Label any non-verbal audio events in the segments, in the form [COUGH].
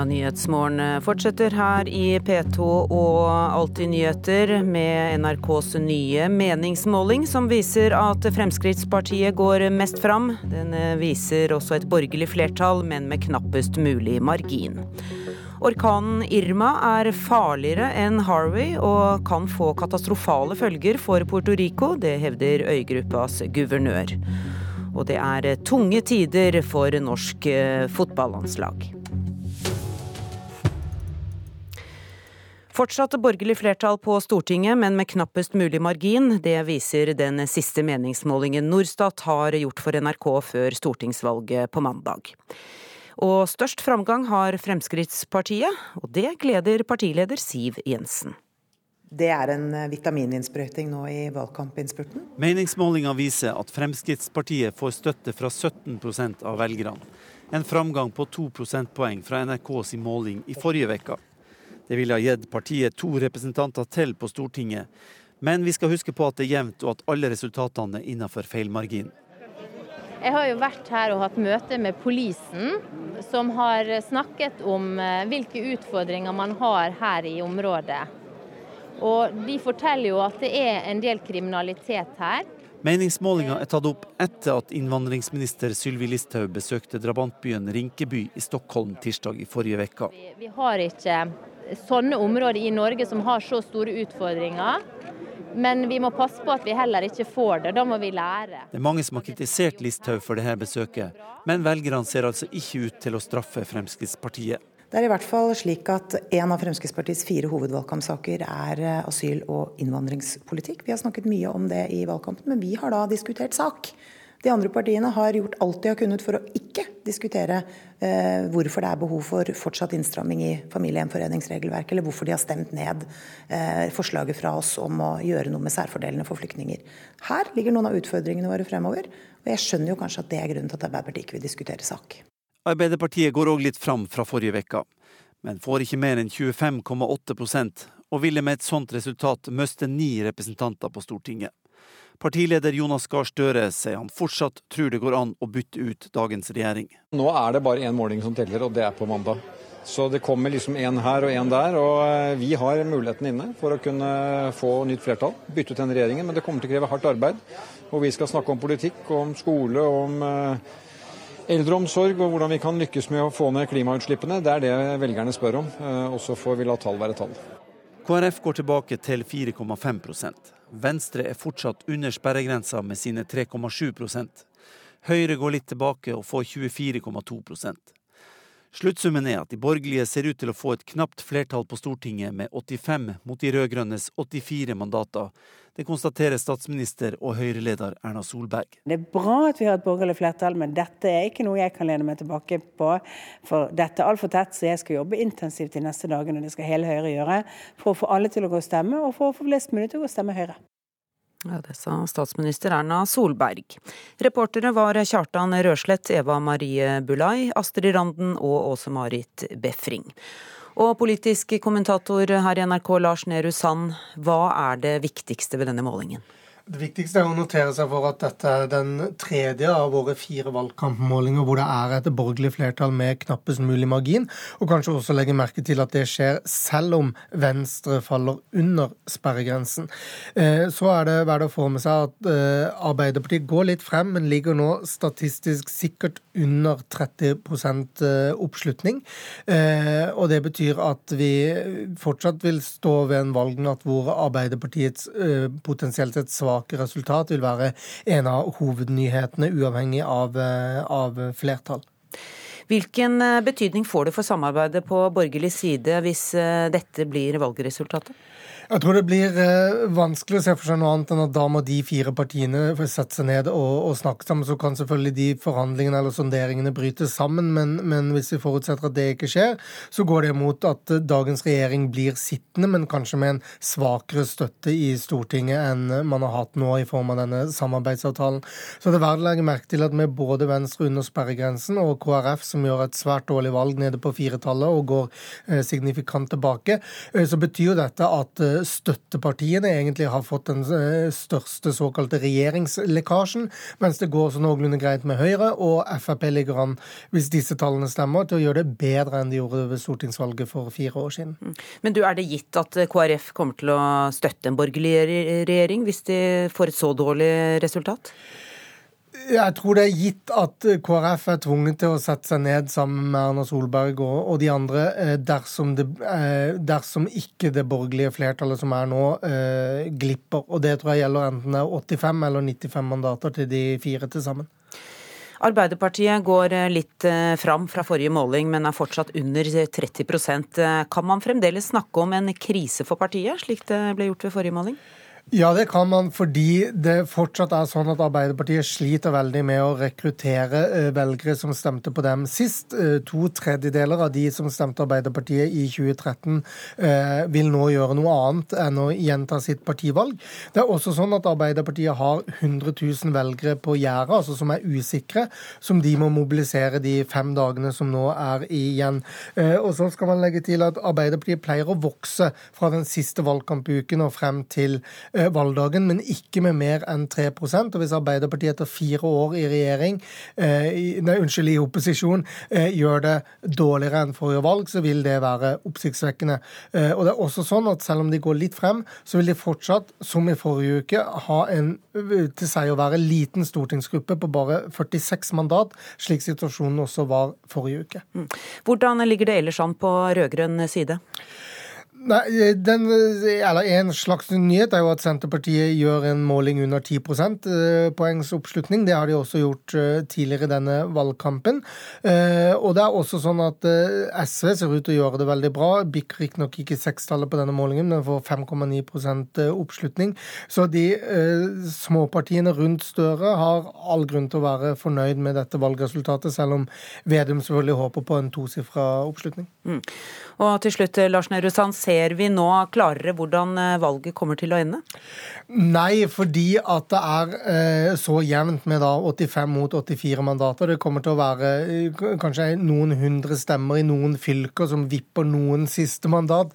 Ja, Nyhetsmorgen fortsetter her i P2 og Alltid nyheter med NRKs nye meningsmåling, som viser at Fremskrittspartiet går mest fram. Den viser også et borgerlig flertall, men med knappest mulig margin. Orkanen Irma er farligere enn Harvey og kan få katastrofale følger for Puerto Rico. Det hevder øygruppas guvernør. Og det er tunge tider for norsk fotballandslag. Fortsatt borgerlig flertall på Stortinget, men med knappest mulig margin. Det viser den siste meningsmålingen Norstat har gjort for NRK før stortingsvalget på mandag. Og størst framgang har Fremskrittspartiet, og det gleder partileder Siv Jensen. Det er en vitamininnsprøyting nå i valgkampinnspurten. Meningsmålinga viser at Fremskrittspartiet får støtte fra 17% av velgerne. En framgang på to prosentpoeng fra NRKs måling i forrige uke. Det ville ha gitt partiet to representanter til på Stortinget. Men vi skal huske på at det er jevnt, og at alle resultatene er innenfor feilmargin. Jeg har jo vært her og hatt møte med polisen, som har snakket om eh, hvilke utfordringer man har her i området. Og de forteller jo at det er en del kriminalitet her. Meningsmålinga er tatt opp etter at innvandringsminister Sylvi Listhaug besøkte drabantbyen Rinkeby i Stockholm tirsdag i forrige uke. Vi har ikke sånne områder i Norge som har så store utfordringer. Men vi må passe på at vi heller ikke får det. Da må vi lære. Det er mange som har kritisert Listhaug for dette besøket, men velgerne ser altså ikke ut til å straffe Fremskrittspartiet. Det er i hvert fall slik at en av Fremskrittspartiets fire hovedvalgkampsaker er eh, asyl- og innvandringspolitikk. Vi har snakket mye om det i valgkampen, men vi har da diskutert sak. De andre partiene har gjort alt de har kunnet for å ikke diskutere eh, hvorfor det er behov for fortsatt innstramming i familiegjenforeningsregelverket, eller hvorfor de har stemt ned eh, forslaget fra oss om å gjøre noe med særfordelene for flyktninger. Her ligger noen av utfordringene våre fremover, og jeg skjønner jo kanskje at det er grunnen til at Arbeiderpartiet ikke vil diskutere sak. Arbeiderpartiet går òg litt fram fra forrige uke, men får ikke mer enn 25,8% og ville med et sånt resultat miste ni representanter på Stortinget. Partileder Jonas Gahr Støre sier han fortsatt tror det går an å bytte ut dagens regjering. Nå er det bare én måling som teller, og det er på mandag. Så det kommer liksom én her og én der. Og eh, vi har muligheten inne for å kunne få nytt flertall. Bytte ut den regjeringen. Men det kommer til å kreve hardt arbeid. Og vi skal snakke om politikk, om skole, om eh, eldreomsorg og hvordan vi kan lykkes med å få ned klimautslippene. Det er det velgerne spør om. Eh, og så får vi la tall være tall. KrF går tilbake til 4,5 Venstre er fortsatt under sperregrensa med sine 3,7% Høyre går litt tilbake og får 24,2 Sluttsummen er at de borgerlige ser ut til å få et knapt flertall på Stortinget med 85 mot de rød-grønnes 84 mandater. Det konstaterer statsminister og Høyre-leder Erna Solberg. Det er bra at vi har et borgerlig flertall, men dette er ikke noe jeg kan lene meg tilbake på. For dette er altfor tett, så jeg skal jobbe intensivt de neste dagene, det skal hele Høyre gjøre, for å få alle til å gå og stemme, og for å få flest mulig til å gå og stemme Høyre. Ja, Det sa statsminister Erna Solberg. Reportere var Kjartan Røslett, Eva Marie Bulai, Astrid Randen og Åse Marit Befring. Og politisk kommentator her i NRK, Lars Nehru Sand, hva er det viktigste ved denne målingen? Det viktigste er å notere seg for at dette er den tredje av våre fire valgkampmålinger hvor det er et borgerlig flertall med knappest mulig margin, og kanskje også legge merke til at det skjer selv om Venstre faller under sperregrensen. Eh, så er det verdt å få med seg at eh, Arbeiderpartiet går litt frem, men ligger nå statistisk sikkert under 30 eh, oppslutning. Og det betyr at vi fortsatt vil stå ved en valgnatt hvor Arbeiderpartiets potensielt sett svak svake resultat vil være en av hovednyhetene, uavhengig av, eh, av flertall. Hvilken eh, betydning får det for samarbeidet på borgerlig side hvis eh, dette blir valgresultatet? Jeg tror det blir eh, vanskelig å se for seg noe annet enn at da må de fire partiene sette seg ned og, og, snakke sammen. Så kan selvfølgelig de forhandlingene eller sonderingene brytes sammen, men, men, hvis vi forutsetter at det ikke skjer, så går det mot at dagens regjering blir sittende, men kanskje med en svakere støtte i Stortinget enn man har hatt nå i form av denne samarbeidsavtalen. Så det er verdt å legge merke til at med både Venstre under sperregrensen og KrF, som gjør et svært dårlig valg nede på firetallet og går eh, signifikant tilbake, eh, så betyr jo dette at støttepartiene egentlig har fått den største såkalte regjeringslekkasjen, mens det går så noenlunde greit med Høyre, og Frp ligger an, hvis disse tallene stemmer, til å gjøre det bedre enn de gjorde ved stortingsvalget for fire år siden. Mm. Men du, er det gitt at KrF kommer til å støtte en borgerlig regjering hvis de får et så dårlig resultat? Jeg tror det er gitt at KrF er tvunget til å sette seg ned sammen med Erna Solberg og, og de andre eh, dersom, det, eh, dersom, ikke det borgerlige flertallet som er nå, eh, glipper. Og det tror jeg gjelder enten det er 85 eller 95 mandater til de fire til sammen. Arbeiderpartiet går litt fram fra forrige måling, men er fortsatt under 30% Kan man fremdeles snakke om en krise for partiet, slik det ble gjort ved forrige måling? Ja, det kan man fordi det fortsatt er sånn at Arbeiderpartiet sliter veldig med å rekruttere eh, velgere som stemte på dem sist. Eh, to tredjedeler av de som stemte Arbeiderpartiet i 2013, eh, vil nå gjøre noe annet enn å gjenta sitt partivalg. Det er også sånn at Arbeiderpartiet har 100 000 velgere på gjerdet, altså som er usikre, som de må mobilisere de fem dagene som nå er igjen. Og så skal man legge til at Arbeiderpartiet pleier å vokse fra den siste valgkampuken og frem til valgdagen, men ikke med mer enn 3% Og Hvis Arbeiderpartiet etter fire år i regjering, eh, nei, unnskyld, i opposisjon, eh, gjør det dårligere enn forrige valg, så vil det være oppsiktsvekkende. Og det er også sånn at Selv om de går litt frem, så vil de fortsatt, som i forrige uke, ha en til seg å være liten stortingsgruppe på bare 46 mandat, slik situasjonen også var forrige uke. Mm. Hvordan ligger det ellers an på rød-grønn side? Nei, den, En slags nyhet er jo at Senterpartiet gjør en måling under 10 eh, poengs oppslutning. Det har de også gjort eh, tidligere i denne valgkampen. Eh, og det er også sånn at SV ser ut til å gjøre det veldig bra. Bikker riktignok ikke sekstallet på denne målingen, men får 5,9% oppslutning. Så de småpartiene rundt Støre har all grunn til å være fornøyd med dette valgresultatet, selv om Vedum selvfølgelig håper på en tosifra oppslutning. Mm. Og til slutt, Lars Nehru Sand, ser vi nå klarere hvordan eh, valget kommer til å ende? Nei, fordi at det er eh, så jevnt med da 85 mot 84 mandater. Det kommer til å være eh, kanskje noen hundre stemmer i noen fylker som vipper noen siste mandat,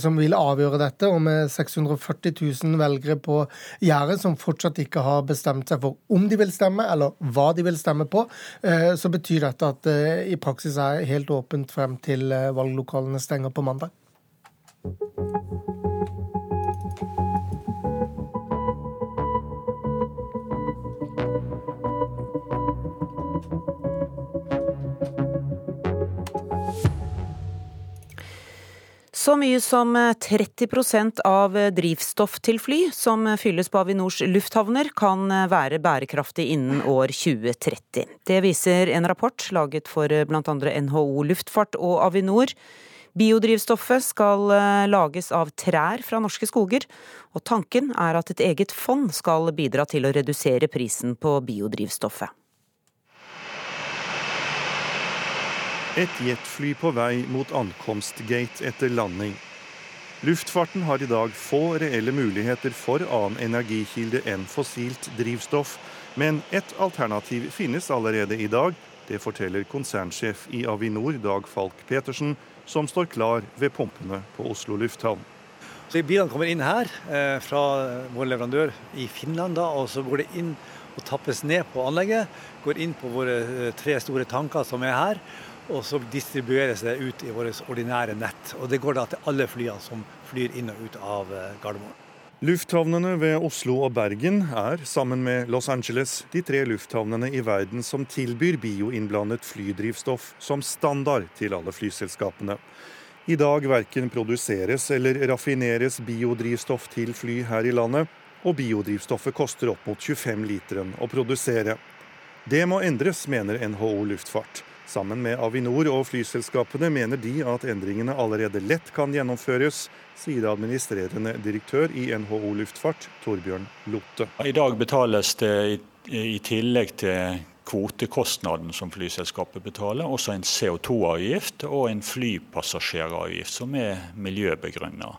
som vil avgjøre dette. Og med 640 000 velgere på gjerdet som fortsatt ikke har bestemt seg for om de vil stemme, eller hva de vil stemme på, så betyr dette at det i praksis er helt åpent frem til valglokalene stenger på mandag. Så mye som 30 av drivstoff til fly som fylles på Avinors lufthavner, kan være bærekraftig innen år 2030. Det viser en rapport laget for bl.a. NHO Luftfart og Avinor. Biodrivstoffet skal eh, lages av trær fra norske skoger, og tanken er at et eget fond skal bidra til å redusere prisen på biodrivstoffet. Et jetfly på vei mot ankomstgate etter landing. Luftfarten har i dag få reelle muligheter for annen energikilde enn fossilt drivstoff, men et alternativ finnes allerede i dag. Det forteller konsernsjef i Avinor, Dag Falk Petersen, som står klar ved pumpene på Oslo lufthavn. Så Bilene kommer inn her eh, fra vår leverandør i Finland, da, og så går det inn og tappes ned på anlegget. Går inn på våre eh, tre store tanker som er her, og så distribueres det ut i vårt ordinære nett. Og Det går da til alle flyene som flyr inn og ut av eh, Gardermoen. Lufthavnene ved Oslo og Bergen er, sammen med Los Angeles, de tre lufthavnene i verden som tilbyr bioinnblandet flydrivstoff som standard til alle flyselskapene. I dag verken produseres eller raffineres biodrivstoff til fly her i landet, og biodrivstoffet koster opp mot 25 literen å produsere. Det må endres, mener NHO Luftfart. Sammen med Avinor og flyselskapene mener de at endringene allerede lett kan gjennomføres, sier administrerende direktør i NHO Luftfart, Torbjørn Lotte. I dag betales det i tillegg til kvotekostnaden som flyselskapet betaler, også en CO2-avgift og en flypassasjeravgift som er miljøbegrunna.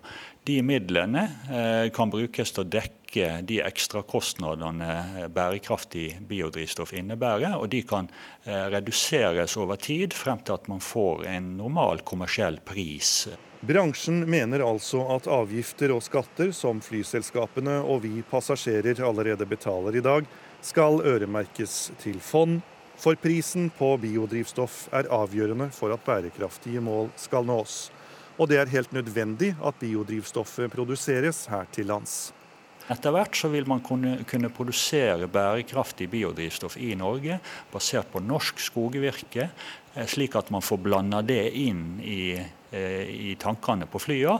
De midlene eh, kan brukes til å dekke de ekstrakostnadene bærekraftig biodrivstoff innebærer, og de kan eh, reduseres over tid frem til at man får en normal kommersiell pris. Bransjen mener altså at avgifter og skatter som flyselskapene og vi passasjerer allerede betaler i dag, skal øremerkes til fond, for prisen på biodrivstoff er avgjørende for at bærekraftige mål skal nås. Og det er helt nødvendig at biodrivstoffet produseres her til lands. Etter hvert så vil man kunne, kunne, produsere bærekraftig biodrivstoff i Norge basert på norsk skogvirke, eh, slik at man får blanda det inn i, eh, i tankene på flya,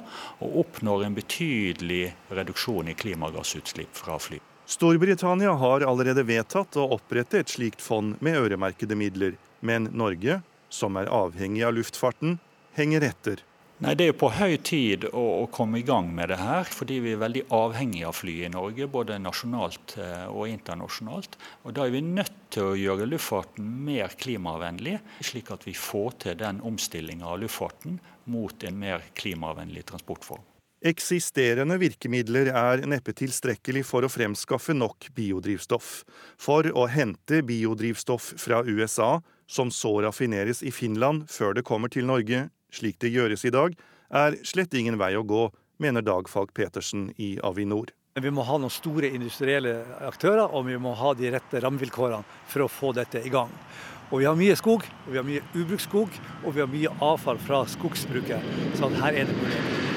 og oppnår en betydelig reduksjon i klimagassutslipp fra fly. Storbritannia har allerede vedtatt å opprette et slikt fond med øremerkede midler, men Norge, som er avhengig av luftfarten, henger etter. Nei, Det er jo på høy tid å, å, komme i gang med det her, fordi vi er veldig avhengige av fly i Norge. Både nasjonalt eh, og internasjonalt. Og Da er vi nødt til å gjøre luftfarten mer klimavennlig, slik at vi får til den omstillinga av luftfarten mot en mer klimavennlig transportform. Eksisterende virkemidler er neppe tilstrekkelig for å fremskaffe nok biodrivstoff. For å hente biodrivstoff fra USA, som så raffineres i Finland før det kommer til Norge, slik det gjøres i dag, er slett ingen vei å gå, mener Dag Falk Petersen i Avinor. Vi må ha noen store industrielle aktører, og vi må ha de rette rammevilkårene for å få dette i gang. Og vi har mye skog, og vi har mye ubruksskog, og vi har mye avfall fra skogsbruket. Så her er det muligheter.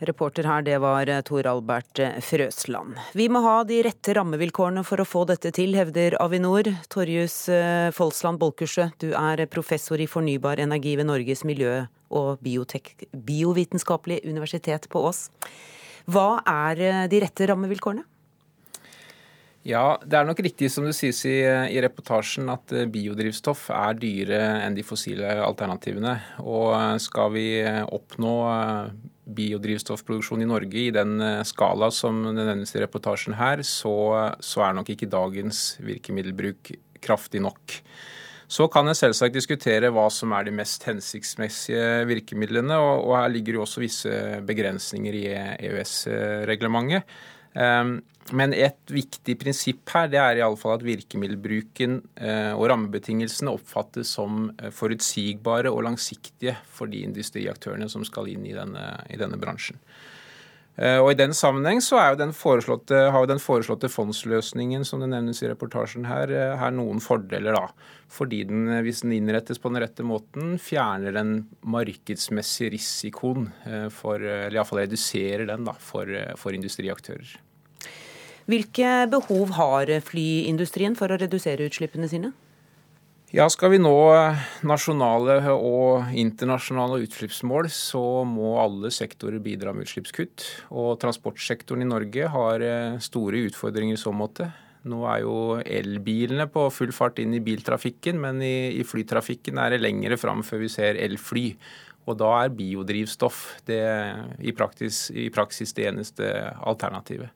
Reporter her, det var eh, Tor Albert eh, Frøsland. Vi må ha de rette rammevilkårene for å få dette til, hevder Avinor. Torjus eh, Folsland Bolkusjø, du er professor i fornybar energi ved Norges miljø- og biovitenskapelige universitet på Ås. Hva er de rette rammevilkårene? Ja, Det er nok riktig som det sies i, i, reportasjen at biodrivstoff er dyrere enn de fossile alternativene. Og skal vi oppnå biodrivstoffproduksjon i Norge i den eh, skala som det nevnes i reportasjen her, så, så er nok ikke dagens virkemiddelbruk kraftig nok. Så kan en selvsagt diskutere hva som er de mest hensiktsmessige virkemidlene, og, og her ligger jo også visse begrensninger i EØS-reglementet. Ehm, men et viktig prinsipp her det er i alle fall at virkemiddelbruken eh, og rammebetingelsene oppfattes som eh, forutsigbare og langsiktige for de industriaktørene som skal inn i denne, i denne bransjen. Eh, og I den sammenheng så jo den har jo den foreslåtte fondsløsningen som det nevnes i reportasjen her, her noen fordeler. da. Fordi den, hvis den innrettes på den rette måten, fjerner den markedsmessige risikoen for, eller iallfall reduserer den da, for, for industriaktører. Hvilke behov har flyindustrien for å redusere utslippene sine? Ja, Skal vi nå nasjonale og internasjonale utslippsmål, så må alle sektorer bidra med utslippskutt. Og transportsektoren i Norge har eh, store utfordringer i så måte. Nå er jo elbilene på full fart inn i biltrafikken, men i, i flytrafikken er det lengre fram før vi ser elfly. Og da er biodrivstoff det, i, praktis, i praksis det eneste alternativet.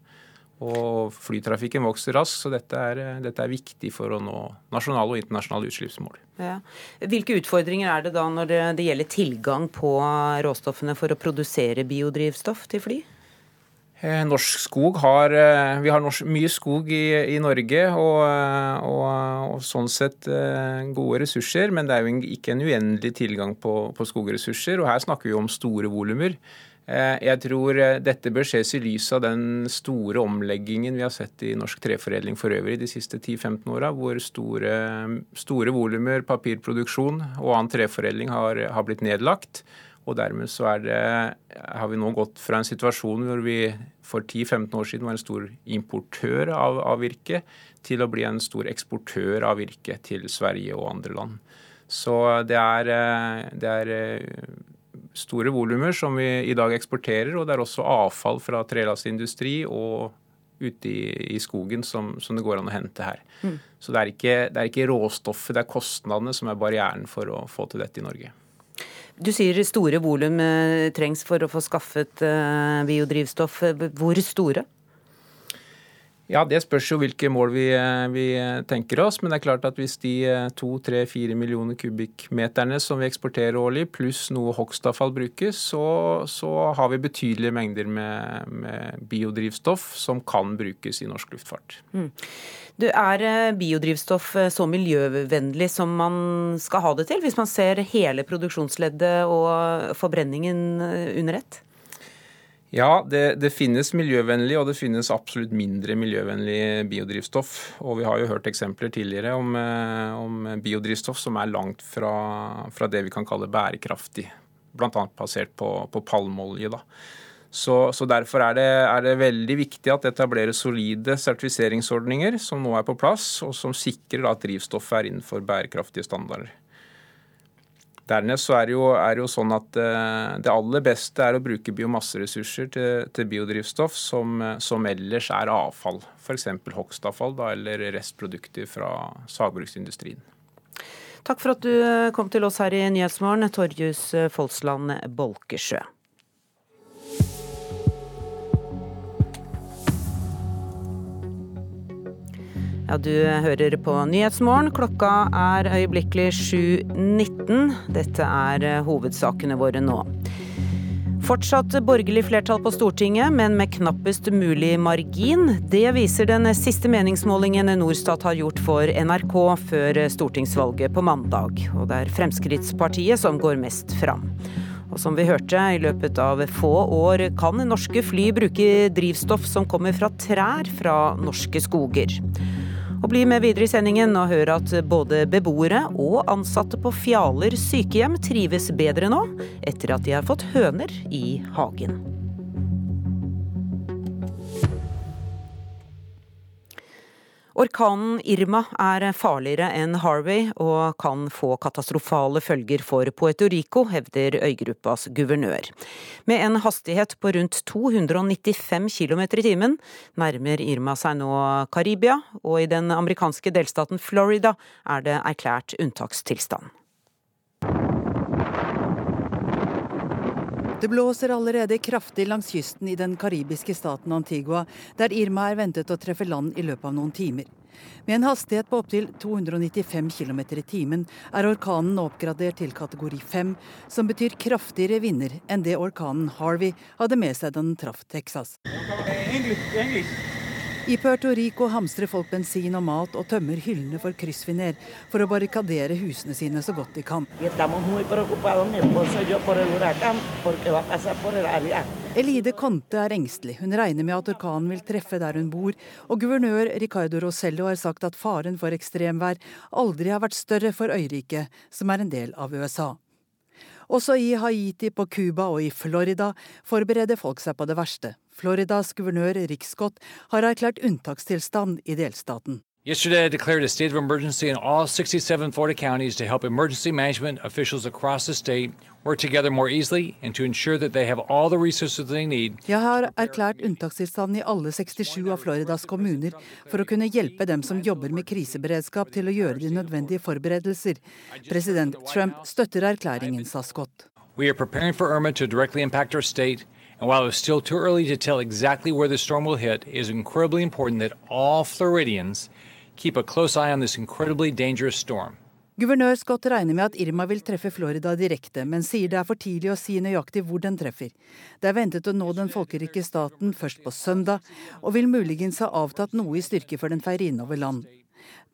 Og flytrafikken vokser raskt, så dette er, dette er, viktig for å nå nasjonale og internasjonale utslippsmål. Ja. Hvilke utfordringer er det da når det, gjelder tilgang på råstoffene for å produsere biodrivstoff til fly? Eh, norsk skog har, eh, Vi har norsk, mye skog i, i Norge og, og, og, sånn sett eh, gode ressurser, men det er jo ikke en uendelig tilgang på, på skogressurser. og Her snakker vi om store volumer. Eh, jeg tror eh, dette bør ses i lys av den store omleggingen vi har sett i norsk treforedling for øvrig de siste 10-15 åra, hvor store, store volumer papirproduksjon og annen treforedling har, har, blitt nedlagt. Og dermed så det, har vi nå gått fra en situasjon hvor vi for 10-15 år siden var en stor importør av, av virke, til å bli en stor eksportør av virke til Sverige og andre land. Så det er, eh, det er store volumer som vi i dag eksporterer, og det er også avfall fra trelastindustri og ute i, i skogen som, som, det går an å hente her. Mm. Så det er, ikke, det er ikke råstoffet, det er kostnadene som er barrieren for å få til dette i Norge. Du sier store volum eh, trengs for å få skaffet eh, biodrivstoff. Hvor store? Ja, Det spørs jo hvilke mål vi, eh, vi, tenker oss. Men det er klart at hvis de to, tre, fire millioner kubikkmeterne som vi eksporterer årlig, pluss noe hogstavfall brukes, så, så, har vi betydelige mengder med, med, biodrivstoff som kan brukes i norsk luftfart. Mm. Du, Er biodrivstoff så miljøvennlig som man skal ha det til, hvis man ser hele produksjonsleddet og forbrenningen under ett? Ja, det, det, finnes miljøvennlig, og det finnes absolutt mindre miljøvennlig biodrivstoff. Og vi har jo hørt eksempler tidligere om, eh, om biodrivstoff som er langt fra, fra, det vi kan kalle bærekraftig. Bl.a. basert på, på palmeolje. da. Så, så, Derfor er det, er det, veldig viktig at det etableres solide sertifiseringsordninger som nå er på plass, og som sikrer at drivstoffet er innenfor bærekraftige standarder. Dernest så er det jo, er det jo sånn at eh, det aller beste er å bruke biomasseressurser til, til biodrivstoff som, som, ellers er avfall. F.eks. hogstavfall eller restprodukter fra sagbruksindustrien. Takk for at du kom til oss her i Nyhetsmorgen, Torjus Folsland Bolkesjø. Ja, du hører på Nyhetsmorgen. Klokka er øyeblikkelig 7.19. Dette er eh, hovedsakene våre nå. Fortsatt borgerlig flertall på Stortinget, men med knappest mulig margin. Det viser den siste meningsmålingen Norstat har gjort for NRK før stortingsvalget på mandag. Og det er Fremskrittspartiet som går mest fram. Og som vi hørte, i løpet av få år kan norske fly bruke drivstoff som kommer fra trær fra norske skoger. Og bli med videre i sendingen og hør at både beboere og ansatte på Fjaler sykehjem trives bedre nå, etter at de har fått høner i hagen. Orkanen Irma er farligere enn Harvey og kan få katastrofale følger for Puerto Rico, hevder øygruppas guvernør. Med en hastighet på rundt 295 km i timen nærmer Irma seg nå Karibia, og i den amerikanske delstaten Florida er det erklært unntakstilstand. Det blåser allerede kraftig langs kysten i den karibiske staten Antigua, der Irma er ventet å treffe land i løpet av noen timer. Med en hastighet på opptil 295 km i timen er orkanen oppgradert til kategori 5, som betyr kraftigere vinder enn det orkanen Harvey hadde med seg da den traff Texas. English, English. I Puerto Rico hamstrer folk bensin og mat og tømmer hyllene for kryssfiner for å barrikadere husene sine så godt de kan. Elide Conte er engstelig. Hun regner med at orkanen vil treffe der hun bor, og guvernør Ricardo Rosello har sagt at faren for ekstremvær aldri har vært større for øyriket, som er en del av USA. Også i Haiti, på Cuba og i Florida forbereder folk seg på det verste. Floridas guvernør Rick Scott har erklært unntakstilstand i delstaten. Yesterday, I declared a state of emergency in all 67 Florida counties to help emergency management officials across the state work together more easily and to ensure that they have all the resources they need. Jeg har erklært unntakstilstand i alle 67 av Floridas kommuner for å kunne hjelpe dem som jobber med kriseberedskap til å gjøre de nødvendige forberedelser. President Trump støtter erklæringen, sa Scott. We are preparing for Irma to directly impact our state. And while it's still too early to tell exactly where the storm will hit, it is incredibly important that all Floridians keep a close eye on this incredibly dangerous storm. Guvernør Scott regner med at Irma vil treffe Florida direkte, men sier det er for tidlig å si nøyaktig hvor den treffer. Det er ventet å nå den folkerike staten først på søndag, og vil muligens ha avtatt noe i styrke før den feier innover land.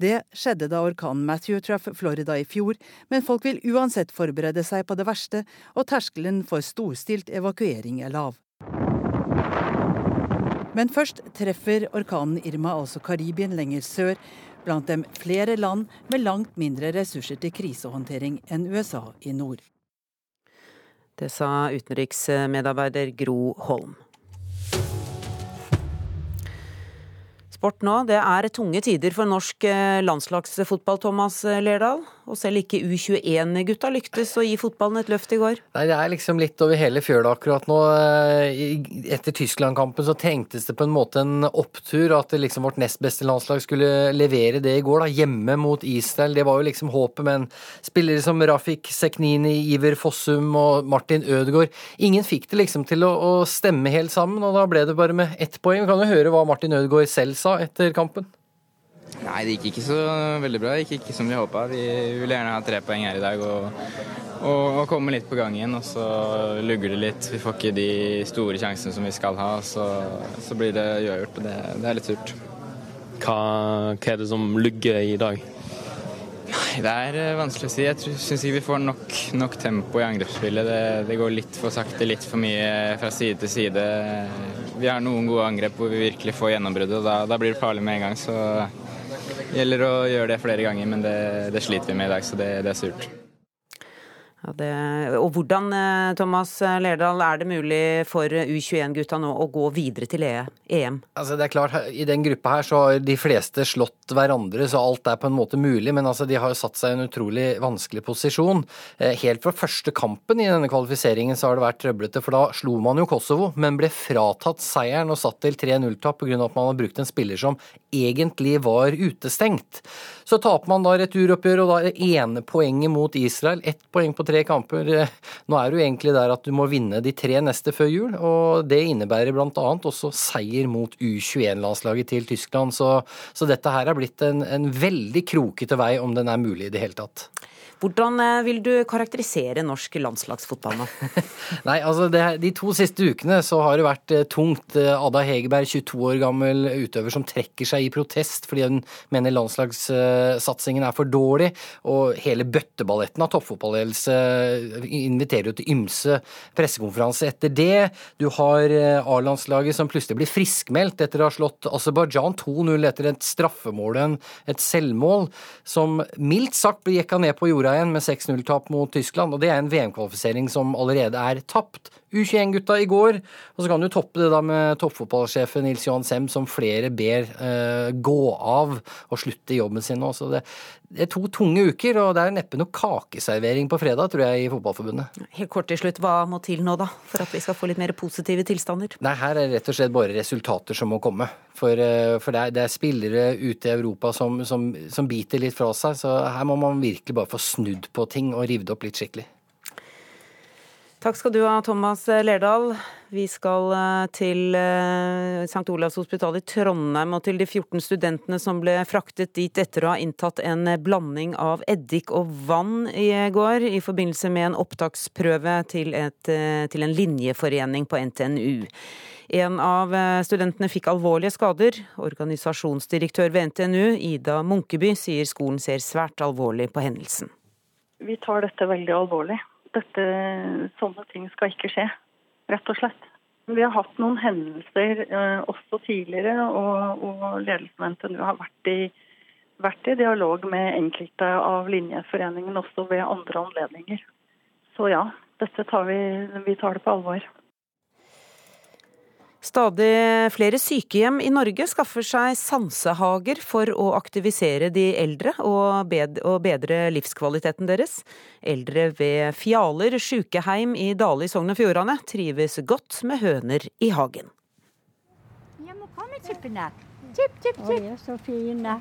Det skjedde da orkanen Matthew traff Florida i fjor, men folk vil uansett forberede seg på det verste, og terskelen for storstilt evakuering er lav. Men først treffer orkanen Irma altså Karibien lenger sør, blant dem flere land med langt mindre ressurser til krisehåndtering enn USA i nord. Det sa utenriksmedarbeider Gro Holm. Sport nå. Det er tunge tider for norsk landslagsfotball, Thomas Lerdal. Og selv ikke U21-gutta lyktes å gi fotballen et løft i går. Nei, Det er liksom litt over hele fjøla akkurat nå. Etter Tyskland-kampen så trengtes det på en måte en opptur. At liksom vårt nest beste landslag skulle levere det i går, da, hjemme mot Israel. Det var jo liksom håpet. Men spillere som Rafik Seknini, Iver Fossum og Martin Ødegaard Ingen fikk det liksom til å, å stemme helt sammen, og da ble det bare med ett poeng. Vi kan jo høre hva Martin Ødegaard selv sa da etter kampen? Nei, det gikk ikke så veldig bra. Det gikk ikke som vi håpa. Vi ville gjerne ha tre poeng her i dag og, og, og, komme litt på gang igjen. Og så lugger det litt. Vi får ikke de store sjansene som vi skal ha. Så, så blir det uavgjort, og det, det, er litt surt. Hva, hva er det som lugger i dag? Nei, Det er eh, vanskelig å si. Jeg syns ikke vi får nok, nok tempo i angrepsspillet. Det, det, går litt for sakte, litt for mye fra side til side. Vi har noen gode angrep hvor vi virkelig får gjennombruddet, da, da, blir det farlig med en gang. Så det gjelder å gjøre det flere ganger, men det, det sliter vi med i dag, så det, det er surt. Ja, det, og hvordan eh, Thomas Lerdal, er det mulig for U21-gutta nå å gå videre til EM? E altså det er klart, I den gruppa her så har de fleste slått hverandre, så alt er på en måte mulig. Men altså de har jo satt seg i en utrolig vanskelig posisjon. Eh, helt fra første kampen i denne kvalifiseringen så har det vært trøblete. For da slo man jo Kosovo, men ble fratatt seieren og satt til 3-0-tap pga. at man har brukt en spiller som egentlig var utestengt. Så taper man da returoppgjøret, og da er det ene poenget mot Israel. Ett poeng på tre kamper. Nå er du egentlig der at du må vinne de tre neste før jul, og det innebærer bl.a. også seier mot U21-landslaget til Tyskland. Så, så, dette her er blitt en, en veldig krokete vei, om den er mulig i det hele tatt. Hvordan eh, vil du karakterisere norsk landslagsfotball nå? [LAUGHS] Nei, altså det, De to siste ukene så har det vært eh, tungt. Eh, Ada Hegerberg, 22 år gammel utøver som trekker seg i protest fordi hun mener landslagssatsingen er for dårlig. Og hele bøtteballetten av toppfotballledelse inviterer jo til ymse pressekonferanse etter det. Du har A-landslaget som plutselig blir friskmeldt etter å ha slått Aserbajdsjan 2-0 etter et straffemål et selvmål, som mildt sagt blir jekka ned på jorda igjen med 6-0-tap mot Tyskland. og Det er en VM-kvalifisering som allerede er tapt. U21-gutta i går, og så kan du toppe det da med toppfotballsjefen Nils Johan Sem, som flere ber uh, gå av og slutte i jobben sin nå. Så det, det, er to tunge uker, og det er neppe noe kakeservering på fredag, tror jeg, i Fotballforbundet. Helt kort til slutt, hva må til nå, da, for at vi skal få litt mer positive tilstander? Nei, her er det rett og slett bare resultater som må komme. For, uh, for det, er, det, er, spillere ute i Europa som, som, som biter litt fra seg, så her må man virkelig bare få snudd på ting og revet opp litt skikkelig. Takk skal du ha, Thomas Lerdal. Vi skal eh, til eh, St. Olavs hospital i Trondheim og til de 14 studentene som ble fraktet dit etter å ha inntatt en blanding av eddik og vann i går i forbindelse med en opptaksprøve til, et, eh, til en linjeforening på NTNU. En av studentene fikk alvorlige skader. Organisasjonsdirektør ved NTNU, Ida Munkeby, sier skolen ser svært alvorlig på hendelsen. Vi tar dette veldig alvorlig dette, sånne ting skal ikke skje, rett og slett. Vi har hatt noen hendelser eh, også tidligere, og, og ledelsen ved NTNU har vært i, vært i, dialog med enkelte av linjeforeningen også ved andre anledninger. Så ja, dette tar vi, vi tar det på alvor. Stadig flere sykehjem i Norge skaffer seg sansehager for å aktivisere de eldre og bedre livskvaliteten deres. Eldre ved Fjaler sjukeheim i Dale i Sogn og Fjordane trives godt med høner i hagen. Jeg må komme, tippene. Tipp, tipp, tipp. De er så fine.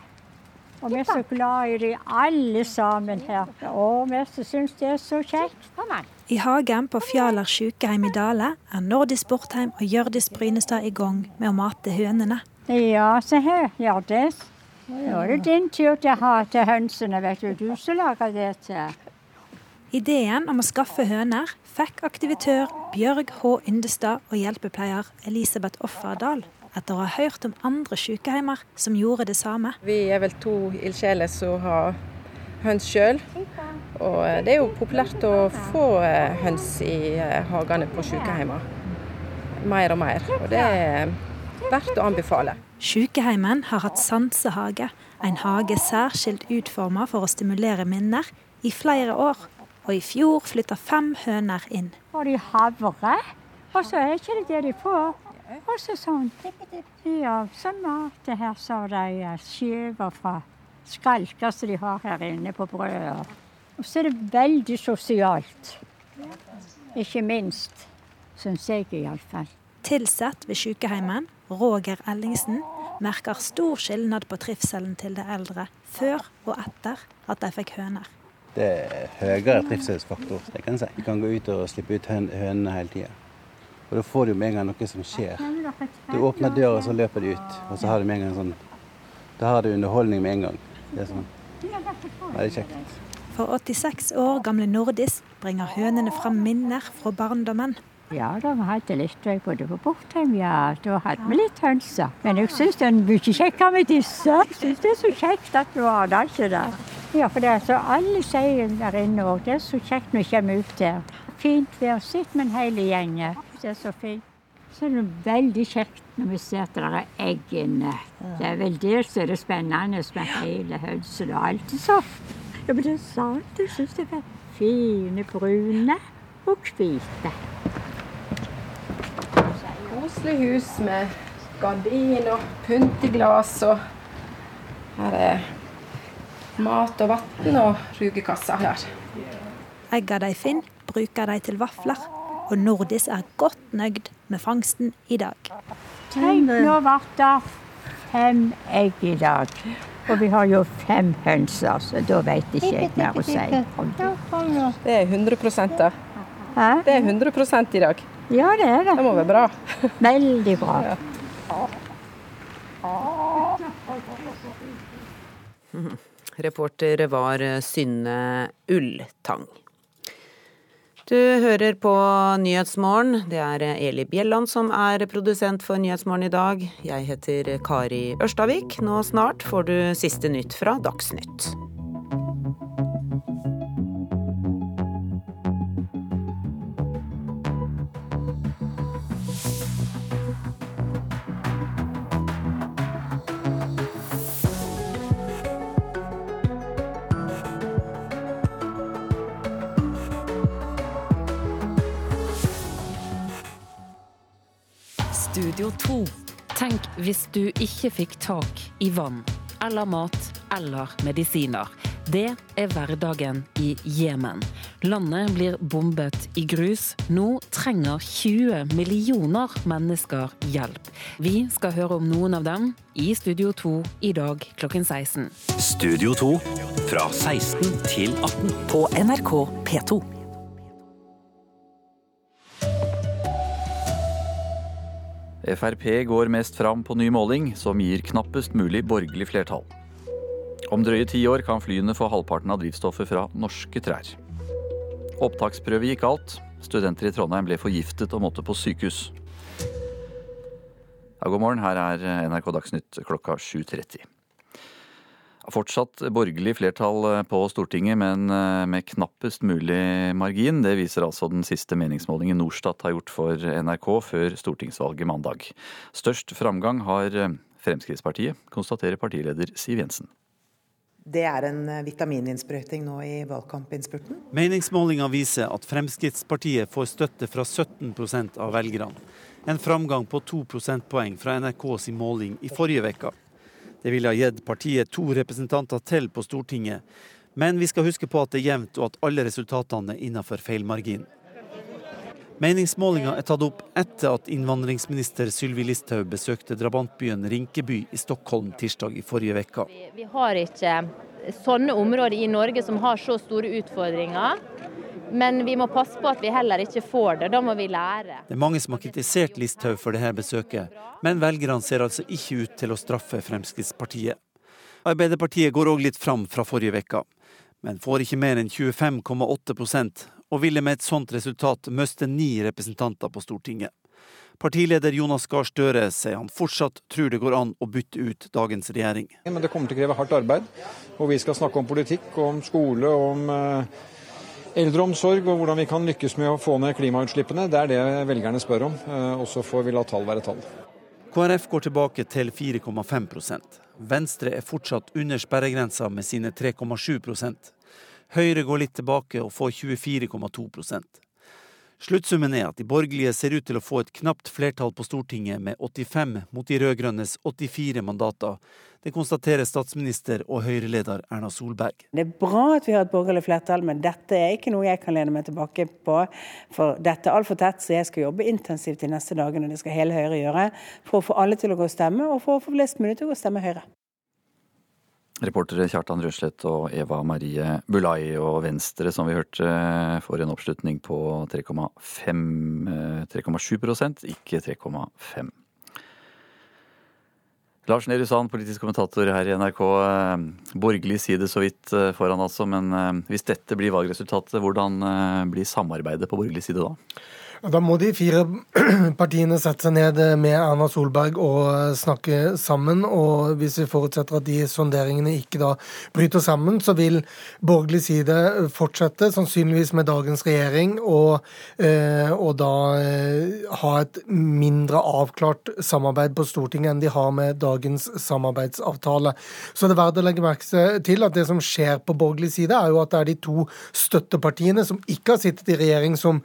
Og vi er så glad i de alle sammen her. Og vi syns det er så kjekt. Kom an. I hagen på Fjaler sykehjem i Dale er Nordis Bortheim og Hjørdis Brynestad i gang med å mate hønene. Ja, se her, Hjørdis. Nå er det din tur til å ha til hønsene, vet du. Du som lager det til. Ideen om å skaffe høner fikk aktivitør Bjørg H. Yndestad og hjelpepleier Elisabeth Offerdal etter å ha hørt om andre sykehjemmer som gjorde det samme. Vi er vel to ildsjeler som har høns sjøl. Og eh, det er jo populært å få eh, høns i eh, hagene på sykehjemmer. Mer og mer. Og det er verdt å anbefale. Sykehjemmen har hatt sansehage, en hage særskilt utforma for å stimulere minner, i flere år. Og i fjor flytta fem høner inn. Og de havre, og så er ikke det det de får. Og så sånn. Ja, så mat her så de skiver fra skalker som de har her inne på brødet. Og så er det veldig sosialt. Ikke minst, syns jeg iallfall. Tilsatt ved sykehjemmet, Roger Ellingsen, merker stor skilnad på trivselen til de eldre før og etter at de fikk høner. Det er høyere trivselsfaktor, det kan jeg si. Du kan gå ut og slippe ut hønene hele tida. Og da får du med en gang noe som skjer. Du åpner døra, og så løper de ut. Og så har du med en gang sånn Da har du underholdning med en gang. Det er sånn veldig kjekt. For 86 år gamle Nordis bringer hønene fram minner fra barndommen. Ja, da vi hadde litt jeg bodde på Bortheim, ja. Da hadde vi litt hønser. Men jeg syns det er mye kjekkere med disse. Jeg syns det er så kjekt at du har det ikke der. Ja, for det er så alle sier der inne òg. Det er så kjekt når vi kommer ut der. Fint vær, sitt med en hel gjeng. Det er så fint. Så er det veldig kjekt når vi ser at det er egg inne. Det er vel det som er det spennende med hele hønsen og alt sånn. Ja, men det er sant. Jeg syns det er fine brune og hvite. Koselig hus med gardin og pynteglass og Her er mat og vann og rugekasser her. Egga de finner, bruker de til vafler. Og Nordis er godt nøyd med fangsten i dag. Tenk, nå ble det fem egg i dag. Og vi har jo fem hønser, så da vet ikke jeg mer å si. Det er 100 da. Det er 100 i dag. Ja, det er det. Det må være bra. [LAUGHS] Veldig bra. [LAUGHS] Reporter var Synne Ulltang. Du hører på Nyhetsmorgen. Det er Eli Bjelland som er produsent for Nyhetsmorgen i dag. Jeg heter Kari Ørstavik. Nå snart får du siste nytt fra Dagsnytt. Studio 2. Tenk hvis du ikke fikk tak i vann eller mat eller medisiner. Det er hverdagen i Jemen. Landet blir bombet i grus. Nå trenger 20 millioner mennesker hjelp. Vi skal høre om noen av dem i Studio 2 i dag klokken 16. Studio 2 fra 16 til 18 På NRK P2. Frp går mest fram på ny måling, som gir knappest mulig borgerlig flertall. Om drøye ti år kan flyene få halvparten av drivstoffet fra norske trær. Opptaksprøve gikk galt. Studenter i Trondheim ble forgiftet og måtte på sykehus. Ja, god morgen, her er NRK Dagsnytt klokka 7.30. Fortsatt borgerlig flertall på Stortinget, men med knappest mulig margin. Det viser altså den siste meningsmålingen Norstat har gjort for NRK før stortingsvalget mandag. Størst framgang har Fremskrittspartiet, konstaterer partileder Siv Jensen. Det er en vitamininnsprøyting nå i valgkampinnspurten. Meningsmålinga viser at Fremskrittspartiet får støtte fra 17% av velgerne. En framgang på to prosentpoeng fra NRKs måling i forrige uke. Det ville ha gitt partiet to representanter til på Stortinget. Men vi skal huske på at det er jevnt, og at alle resultatene er innenfor feilmargin. Meningsmålinga er tatt opp etter at innvandringsminister Sylvi Listhaug besøkte drabantbyen Rinkeby i Stockholm tirsdag i forrige uke. Vi har ikke sånne områder i Norge som har så store utfordringer. Men vi må passe på at vi heller ikke får det. Da må vi lære. Det er mange som har kritisert Listhaug for dette besøket, men velgerne ser altså ikke ut til å straffe Fremskrittspartiet. Arbeiderpartiet går òg litt fram fra forrige uke, men får ikke mer enn 25,8% og ville med et sånt resultat miste ni representanter på Stortinget. Partileder Jonas Gahr Støre sier han fortsatt tror det går an å bytte ut dagens regjering. Men det kommer til å kreve hardt arbeid, og vi skal snakke om politikk, om skole, om eldreomsorg og hvordan vi kan lykkes med å få ned klimautslippene. Det er det velgerne spør om, og så får vi la tall være tall. KrF går tilbake til 4,5% Venstre er fortsatt under sperregrensa med sine 3,7% Høyre går litt tilbake og får 24,2 Sluttsummen er at de borgerlige ser ut til å få et knapt flertall på Stortinget med 85 mot de rød-grønnes 84 mandater. Det konstaterer statsminister og Høyre-leder Erna Solberg. Det er bra at vi har et borgerlig flertall, men dette er ikke noe jeg kan lene meg tilbake på. For dette er altfor tett, så jeg skal jobbe intensivt de neste dagene, og det skal hele Høyre gjøre. For å få alle til å gå og stemme, og for å få flest mulig til å gå og stemme Høyre. Reportere Kjartan Røslett og Eva Marie Bulai og Venstre, som vi hørte, får en oppslutning på 3,7% ikke 3,5 Lars Nehru Sand, politisk kommentator her i NRK. Borgerlig side så vidt foran, altså. Men hvis dette blir valgresultatet, hvordan blir samarbeidet på borgerlig side da? Da må de fire [CLEARS THROAT] partiene sette seg ned med Erna Solberg og snakke sammen. Og hvis vi forutsetter at de sonderingene ikke da bryter sammen, så vil borgerlig side fortsette, sannsynligvis med dagens regjering, og, eh, og da eh, ha et mindre avklart samarbeid på Stortinget enn de har med dagens samarbeidsavtale. Så det er verdt å legge merke til at det som skjer på borgerlig side, er jo at det er de to støttepartiene som ikke har sittet i regjering, som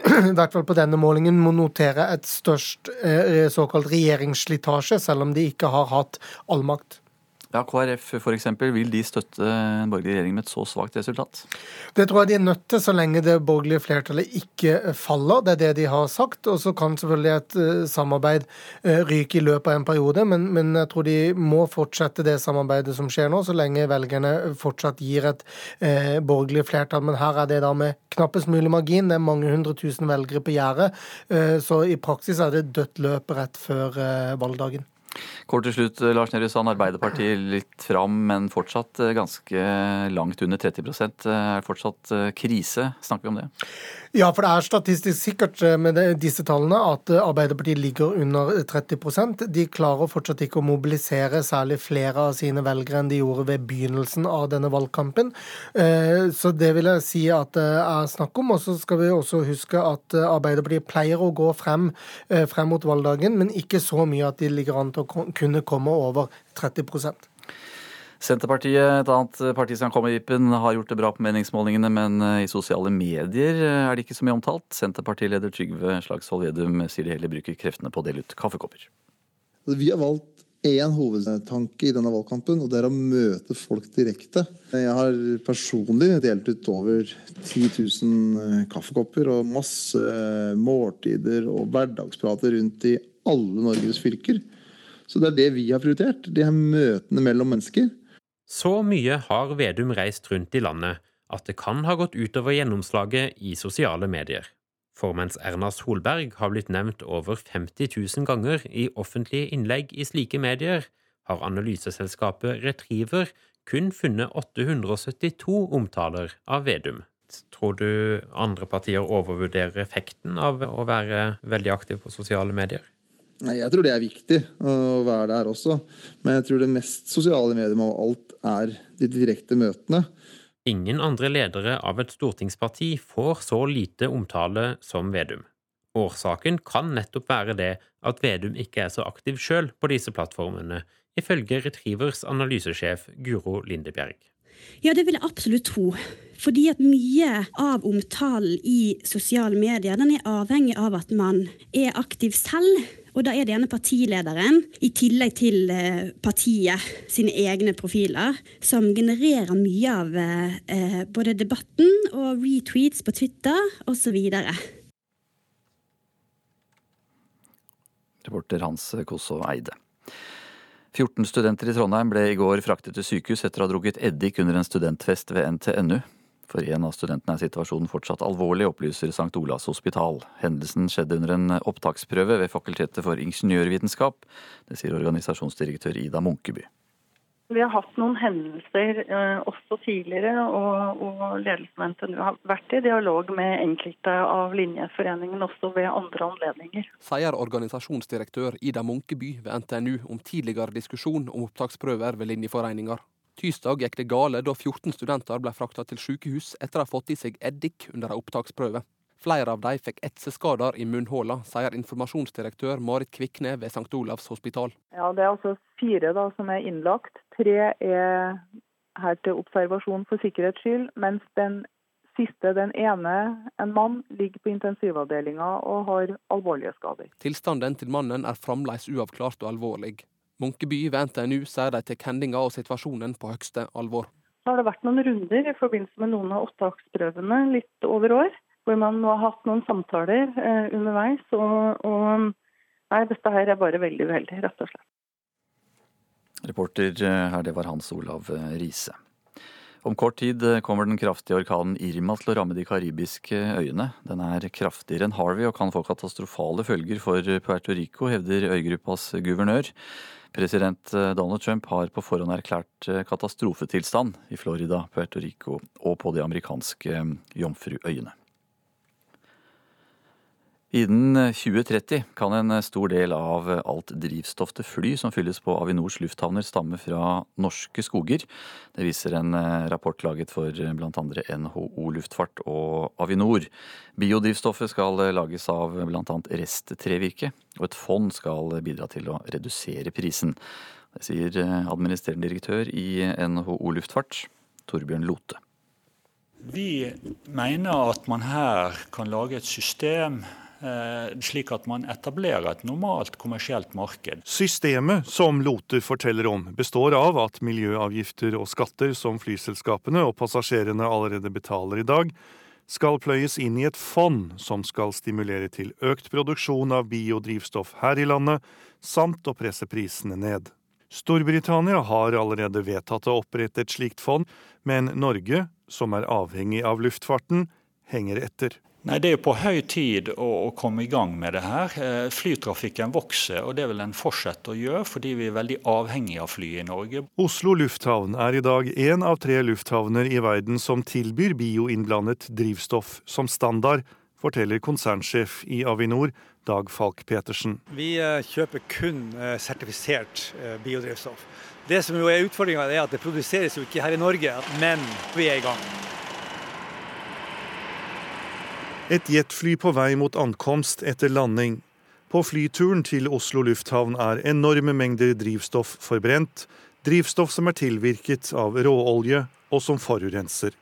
[CLEARS THROAT] i hvert fall fall på denne målingen må notere et størst eh, såkalt regjeringsslitasje, selv om de ikke har hatt all makt. Ja, KrF f.eks. Vil de støtte en borgerlig regjering med et så svakt resultat? Det tror jeg de er nødt til, så lenge det borgerlige flertallet ikke faller. Det er det de har sagt. Og så kan selvfølgelig et uh, samarbeid uh, ryke i løpet av en periode, men, men, jeg tror de må fortsette det samarbeidet som skjer nå, så lenge velgerne fortsatt gir et eh, borgerlig flertall. Men her er det da med knappest mulig margin. Det er mange hundre tusen velgere på gjerdet, så i praksis er det dødt løp rett før valgdagen. Kort til slutt, Lars Nehru Sand. Arbeiderpartiet litt fram, men fortsatt eh, ganske langt under 30 Er Er fortsatt eh, krise? Snakker vi om det? Ja, for det er statistisk sikkert med disse tallene at Arbeiderpartiet ligger under 30% De klarer fortsatt ikke å mobilisere særlig flere av sine velgere enn de gjorde ved begynnelsen av denne valgkampen. Så det vil jeg si at det er snakk om. Og så skal vi også huske at Arbeiderpartiet pleier å gå frem, frem mot valgdagen, men ikke så mye at de ligger an til å kunne komme over 30 Senterpartiet, et annet parti som kom i vippen, har gjort det bra på meningsmålingene, men eh, i sosiale medier eh, er det ikke så mye omtalt. Senterpartileder Trygve Slagsvold Vedum sier de heller bruker kreftene på å dele ut kaffekopper. Vi har valgt én hovedtanke i denne valgkampen, og det er å møte folk direkte. Jeg har personlig delt ut over 10 000 eh, kaffekopper og masse måltider og hverdagsprater rundt i alle Norges fylker. Så det er det vi har prioritert. De her møtene mellom mennesker. Så mye har Vedum reist rundt i landet at det kan ha gått utover gjennomslaget i sosiale medier. For mens Erna Solberg har blitt nevnt over 50 000 ganger i offentlige innlegg i slike medier, har analyseselskapet Retriever kun funnet 872 omtaler av Vedum. Tror du andre partier overvurderer effekten av å være veldig aktiv på sosiale medier? Nei, Jeg tror det er viktig å være der også. Men jeg tror det mest sosiale mediet av alt er de direkte møtene. Ingen andre ledere av et stortingsparti får så lite omtale som Vedum. Årsaken kan nettopp være det at Vedum ikke er så aktiv sjøl på disse plattformene, ifølge Retrievers analysesjef Guro Lindebjerg. Ja, det vil jeg absolutt tro. Fordi at mye av omtalen i sosiale medier den er avhengig av at man er aktiv selv og da er det gjerne partilederen, i tillegg til eh, partiet sine egne profiler, som genererer mye av eh, både debatten og retweets på Twitter osv. Reporter Hans Kosso Eide. 14 studenter i Trondheim ble i går fraktet til sykehus etter å ha drukket eddik under en studentfest ved NTNU. For en av studentene er situasjonen fortsatt alvorlig, opplyser St. Olavs hospital. Hendelsen skjedde under en opptaksprøve ved Fakultetet for ingeniørvitenskap. Det sier organisasjonsdirektør Ida Munkeby. Vi har hatt noen hendelser eh, også tidligere, og, og ledelsen ved NTNU har vært i dialog med enkelte av linjeforeningen også ved andre anledninger. Sier organisasjonsdirektør Ida Munkeby ved NTNU om tidligere diskusjon om opptaksprøver ved linjeforeninger. Tirsdag gikk det gale da 14 studenter ble frakta til sykehus etter å ha fått i seg eddik under en opptaksprøve. Flere av de fikk etseskader i munnhåla, sier informasjonsdirektør Marit Kvikne ved St. Olavs hospital. Ja, Det er altså fire da, som er innlagt. Tre er her til observasjon for sikkerhets skyld, mens den siste, den ene, en mann, ligger på intensivavdelinga og har alvorlige skader. Tilstanden til mannen er fremdeles uavklart og alvorlig. Munkeby ved NTNU sier de tar hendinga og situasjonen på høgste alvor. Så har det vært noen runder i forbindelse med noen av opptaksprøvene litt over år, hvor man nå har hatt noen samtaler eh, underveis. Og, og nei, dette her er bare veldig uheldig, rett og slett. Reporter her, det var Hans Olav Riise. Om kort tid kommer den kraftige orkanen Irma til å ramme de karibiske øyene. Den er kraftigere enn Harvey og kan få katastrofale følger for Puerto Rico, hevder øygruppas guvernør. President Donald Trump har på forhånd erklært katastrofetilstand i Florida, Puerto Rico og på de amerikanske Jomfruøyene. Innen 2030 kan en stor del av alt drivstoff til fly som fylles på Avinors lufthavner stamme fra norske skoger. Det viser en eh, rapport laget for bl.a. NHO Luftfart og Avinor. Biodrivstoffet skal lages av bl.a. resttrevirke, og et fond skal bidra til å redusere prisen. Det sier eh, administrerende direktør i NHO Luftfart, Torbjørn Lote. Vi mener at man her kan lage et system Eh, slik at man etablerer et normalt kommersielt marked. Systemet som Loter forteller om, består av at miljøavgifter og skatter som flyselskapene og passasjerene allerede betaler i dag, skal pløyes inn i et fond som skal stimulere til økt produksjon av biodrivstoff her i landet, samt å presse prisene ned. Storbritannia har allerede vedtatt å opprette et slikt fond, men Norge, som er avhengig av luftfarten, henger etter. Nei, Det er jo på høy tid å, å, komme i gang med det her. Eh, flytrafikken vokser, og det vil den fortsette å gjøre, fordi vi er veldig avhengig av fly i Norge. Oslo lufthavn er i dag én av tre lufthavner i verden som tilbyr bioinnblandet drivstoff som standard, forteller konsernsjef i Avinor, Dag Falk Petersen. Vi eh, kjøper kun eh, sertifisert biodrivstoff. Det som jo er utfordringa, er at det produseres jo ikke her i Norge, men vi er i gang. Et jetfly på vei mot ankomst etter landing. På flyturen til Oslo lufthavn er enorme mengder drivstoff forbrent, drivstoff som er tilvirket av råolje og som forurenser.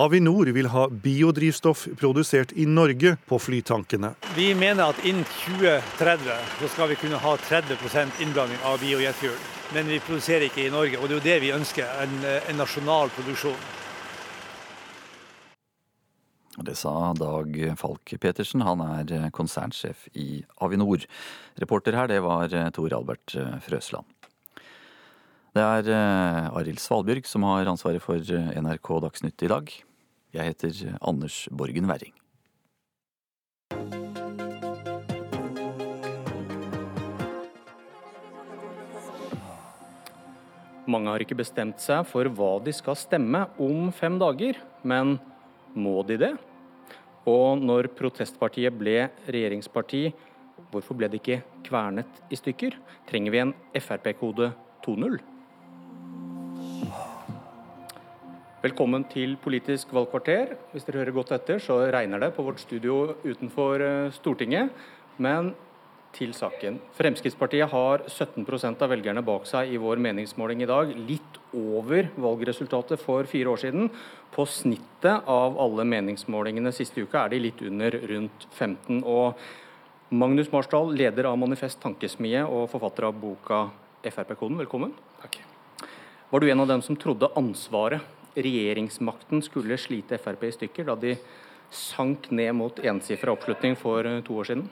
Avinor vil ha biodrivstoff produsert i Norge på flytankene. Vi mener at innen 2030 så skal vi kunne ha 30% innblanding av biojetfuel. Men vi produserer ikke i Norge, og det er jo det vi ønsker, en, en nasjonal produksjon. Det sa Dag Falk Petersen, han er konsernsjef i Avinor. Reporter her, det var Tor Albert Frøsland. Det er eh, Arild Svalbjørg som har ansvaret for NRK Dagsnytt i dag. Jeg heter Anders Borgen Werring. Mange har ikke bestemt seg for hva de skal stemme om fem dager, men må de det? Og når protestpartiet ble regjeringsparti, hvorfor ble det ikke kvernet i stykker? Trenger vi en Frp-kode 2.0? Velkommen til Politisk valgkvarter. Hvis dere hører godt etter, så regner det på vårt studio utenfor eh, Stortinget. Men til saken. Fremskrittspartiet har 17% av velgerne bak seg i vår meningsmåling i dag. Litt over valgresultatet for fire år siden. På snittet av alle meningsmålingene siste uka er de litt under rundt 15. Og Magnus Marsdal, leder av Manifest Tankesmie og forfatter av boka Frp-koden, velkommen. Takk. Var du en av dem som trodde ansvaret, regjeringsmakten, skulle slite Frp i stykker da de sank ned mot ensifra oppslutning for to år siden?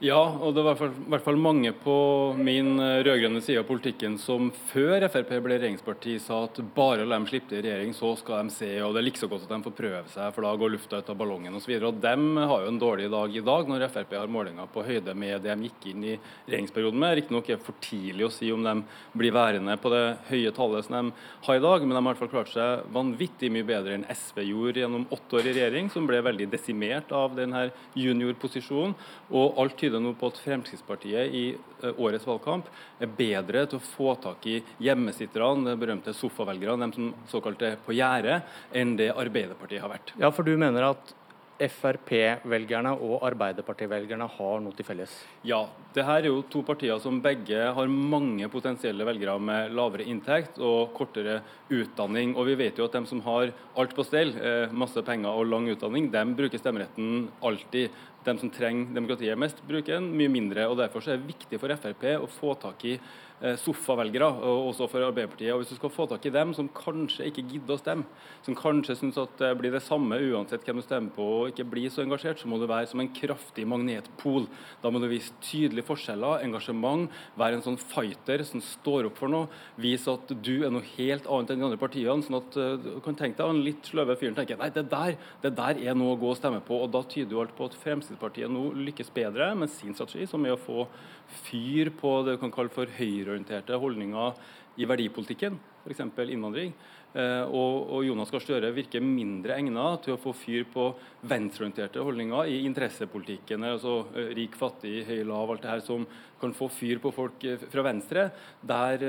Ja, og det var i hvert fall mange på min eh, rød-grønne side av politikken som før Frp ble regjeringsparti sa at bare la dem slippe til regjering, så skal de se, og det er like så godt at de får prøve seg, for da går lufta ut av ballongen osv. Dem har jo en dårlig dag i dag, når Frp har målinger på høyde med det de gikk inn i regjeringsperioden med. Riktignok er det for tidlig å si om de blir værende på det høye tallet som de har i dag, men de har i hvert fall klart seg vanvittig mye bedre enn SV gjorde gjennom åtte år i regjering, som ble veldig desimert av denne juniorposisjonen. og alt tyder nå på at Fremskrittspartiet i eh, årets valgkamp er bedre til å få tak i hjemmesitterne, de berømte sofavelgerne, de som såkalt er på gjerdet, enn det Arbeiderpartiet har vært. Ja, for du mener at Frp-velgerne og Arbeiderparti-velgerne har noe til felles? Ja, det her er jo to partier som begge har mange potensielle velgere med lavere inntekt og kortere utdanning. Og vi vet jo at de som har alt på stell, eh, masse penger og lang utdanning, de bruker stemmeretten alltid. de som trenger demokratiet mest, bruker den, mye mindre. og Derfor er det viktig for Frp å få tak i sofavelgere, og også for Arbeiderpartiet. Og Hvis du skal få tak i dem som kanskje ikke gidder å stemme, som kanskje syns at det blir det samme uansett hvem du stemmer på, og ikke blir så engasjert, så må du være som en kraftig magnetpol. Da må du vise tydelige forskjeller, engasjement, være en sånn fighter som står opp for noe. Vise at du er noe helt annet enn de andre partiene. sånn at uh, du kan tenke deg en litt sløve fyren tenker nei, det der, det der er noe å gå og stemme på. og Da tyder jo alt på at Fremskrittspartiet nå lykkes bedre med sin strategi, som er å få fyr på det du kan kalle for høyreorienterte holdninger i verdipolitikken, f.eks. innvandring. Eh, og, Jonas Gahr Støre virker mindre egnet til å få fyr på venstreorienterte holdninger i interessepolitikken. altså eh, Rik, fattig, høy, lav, alt det her som kan få fyr på folk eh, fra venstre. Der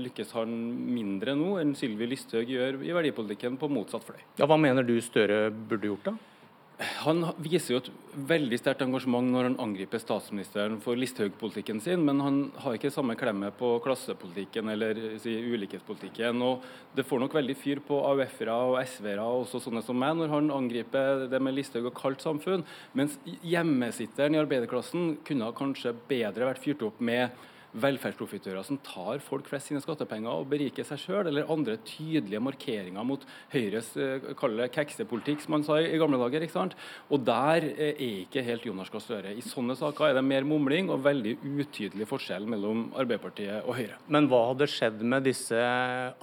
lykkes han mindre nå enn Sylvi Listhaug gjør i verdipolitikken på motsatt fløy. Ja, Hva mener du Støre burde gjort, da? Han viser jo et veldig sterkt engasjement når han angriper statsministeren for Listhaug-politikken sin, men han har ikke samme klemme på klassepolitikken eller si, ulikhetspolitikken. og Det får nok veldig fyr på AUF-ere og SV-ere og også sånne som meg når han angriper det med Listhaug og kaldt samfunn. Mens hjemmesitteren i arbeiderklassen kunne kanskje bedre vært fyrt opp med velferdsprofitører som tar folk flest sine skattepenger og beriker seg sjøl, eller andre tydelige markeringer mot Høyres uh, keksepolitikk, som man sa i, gamle dager. ikke sant? Og der uh, er ikke helt Jonas Gahr Støre. I sånne saker er det mer mumling og veldig utydelig forskjell mellom Arbeiderpartiet og Høyre. Men hva hadde skjedd med disse,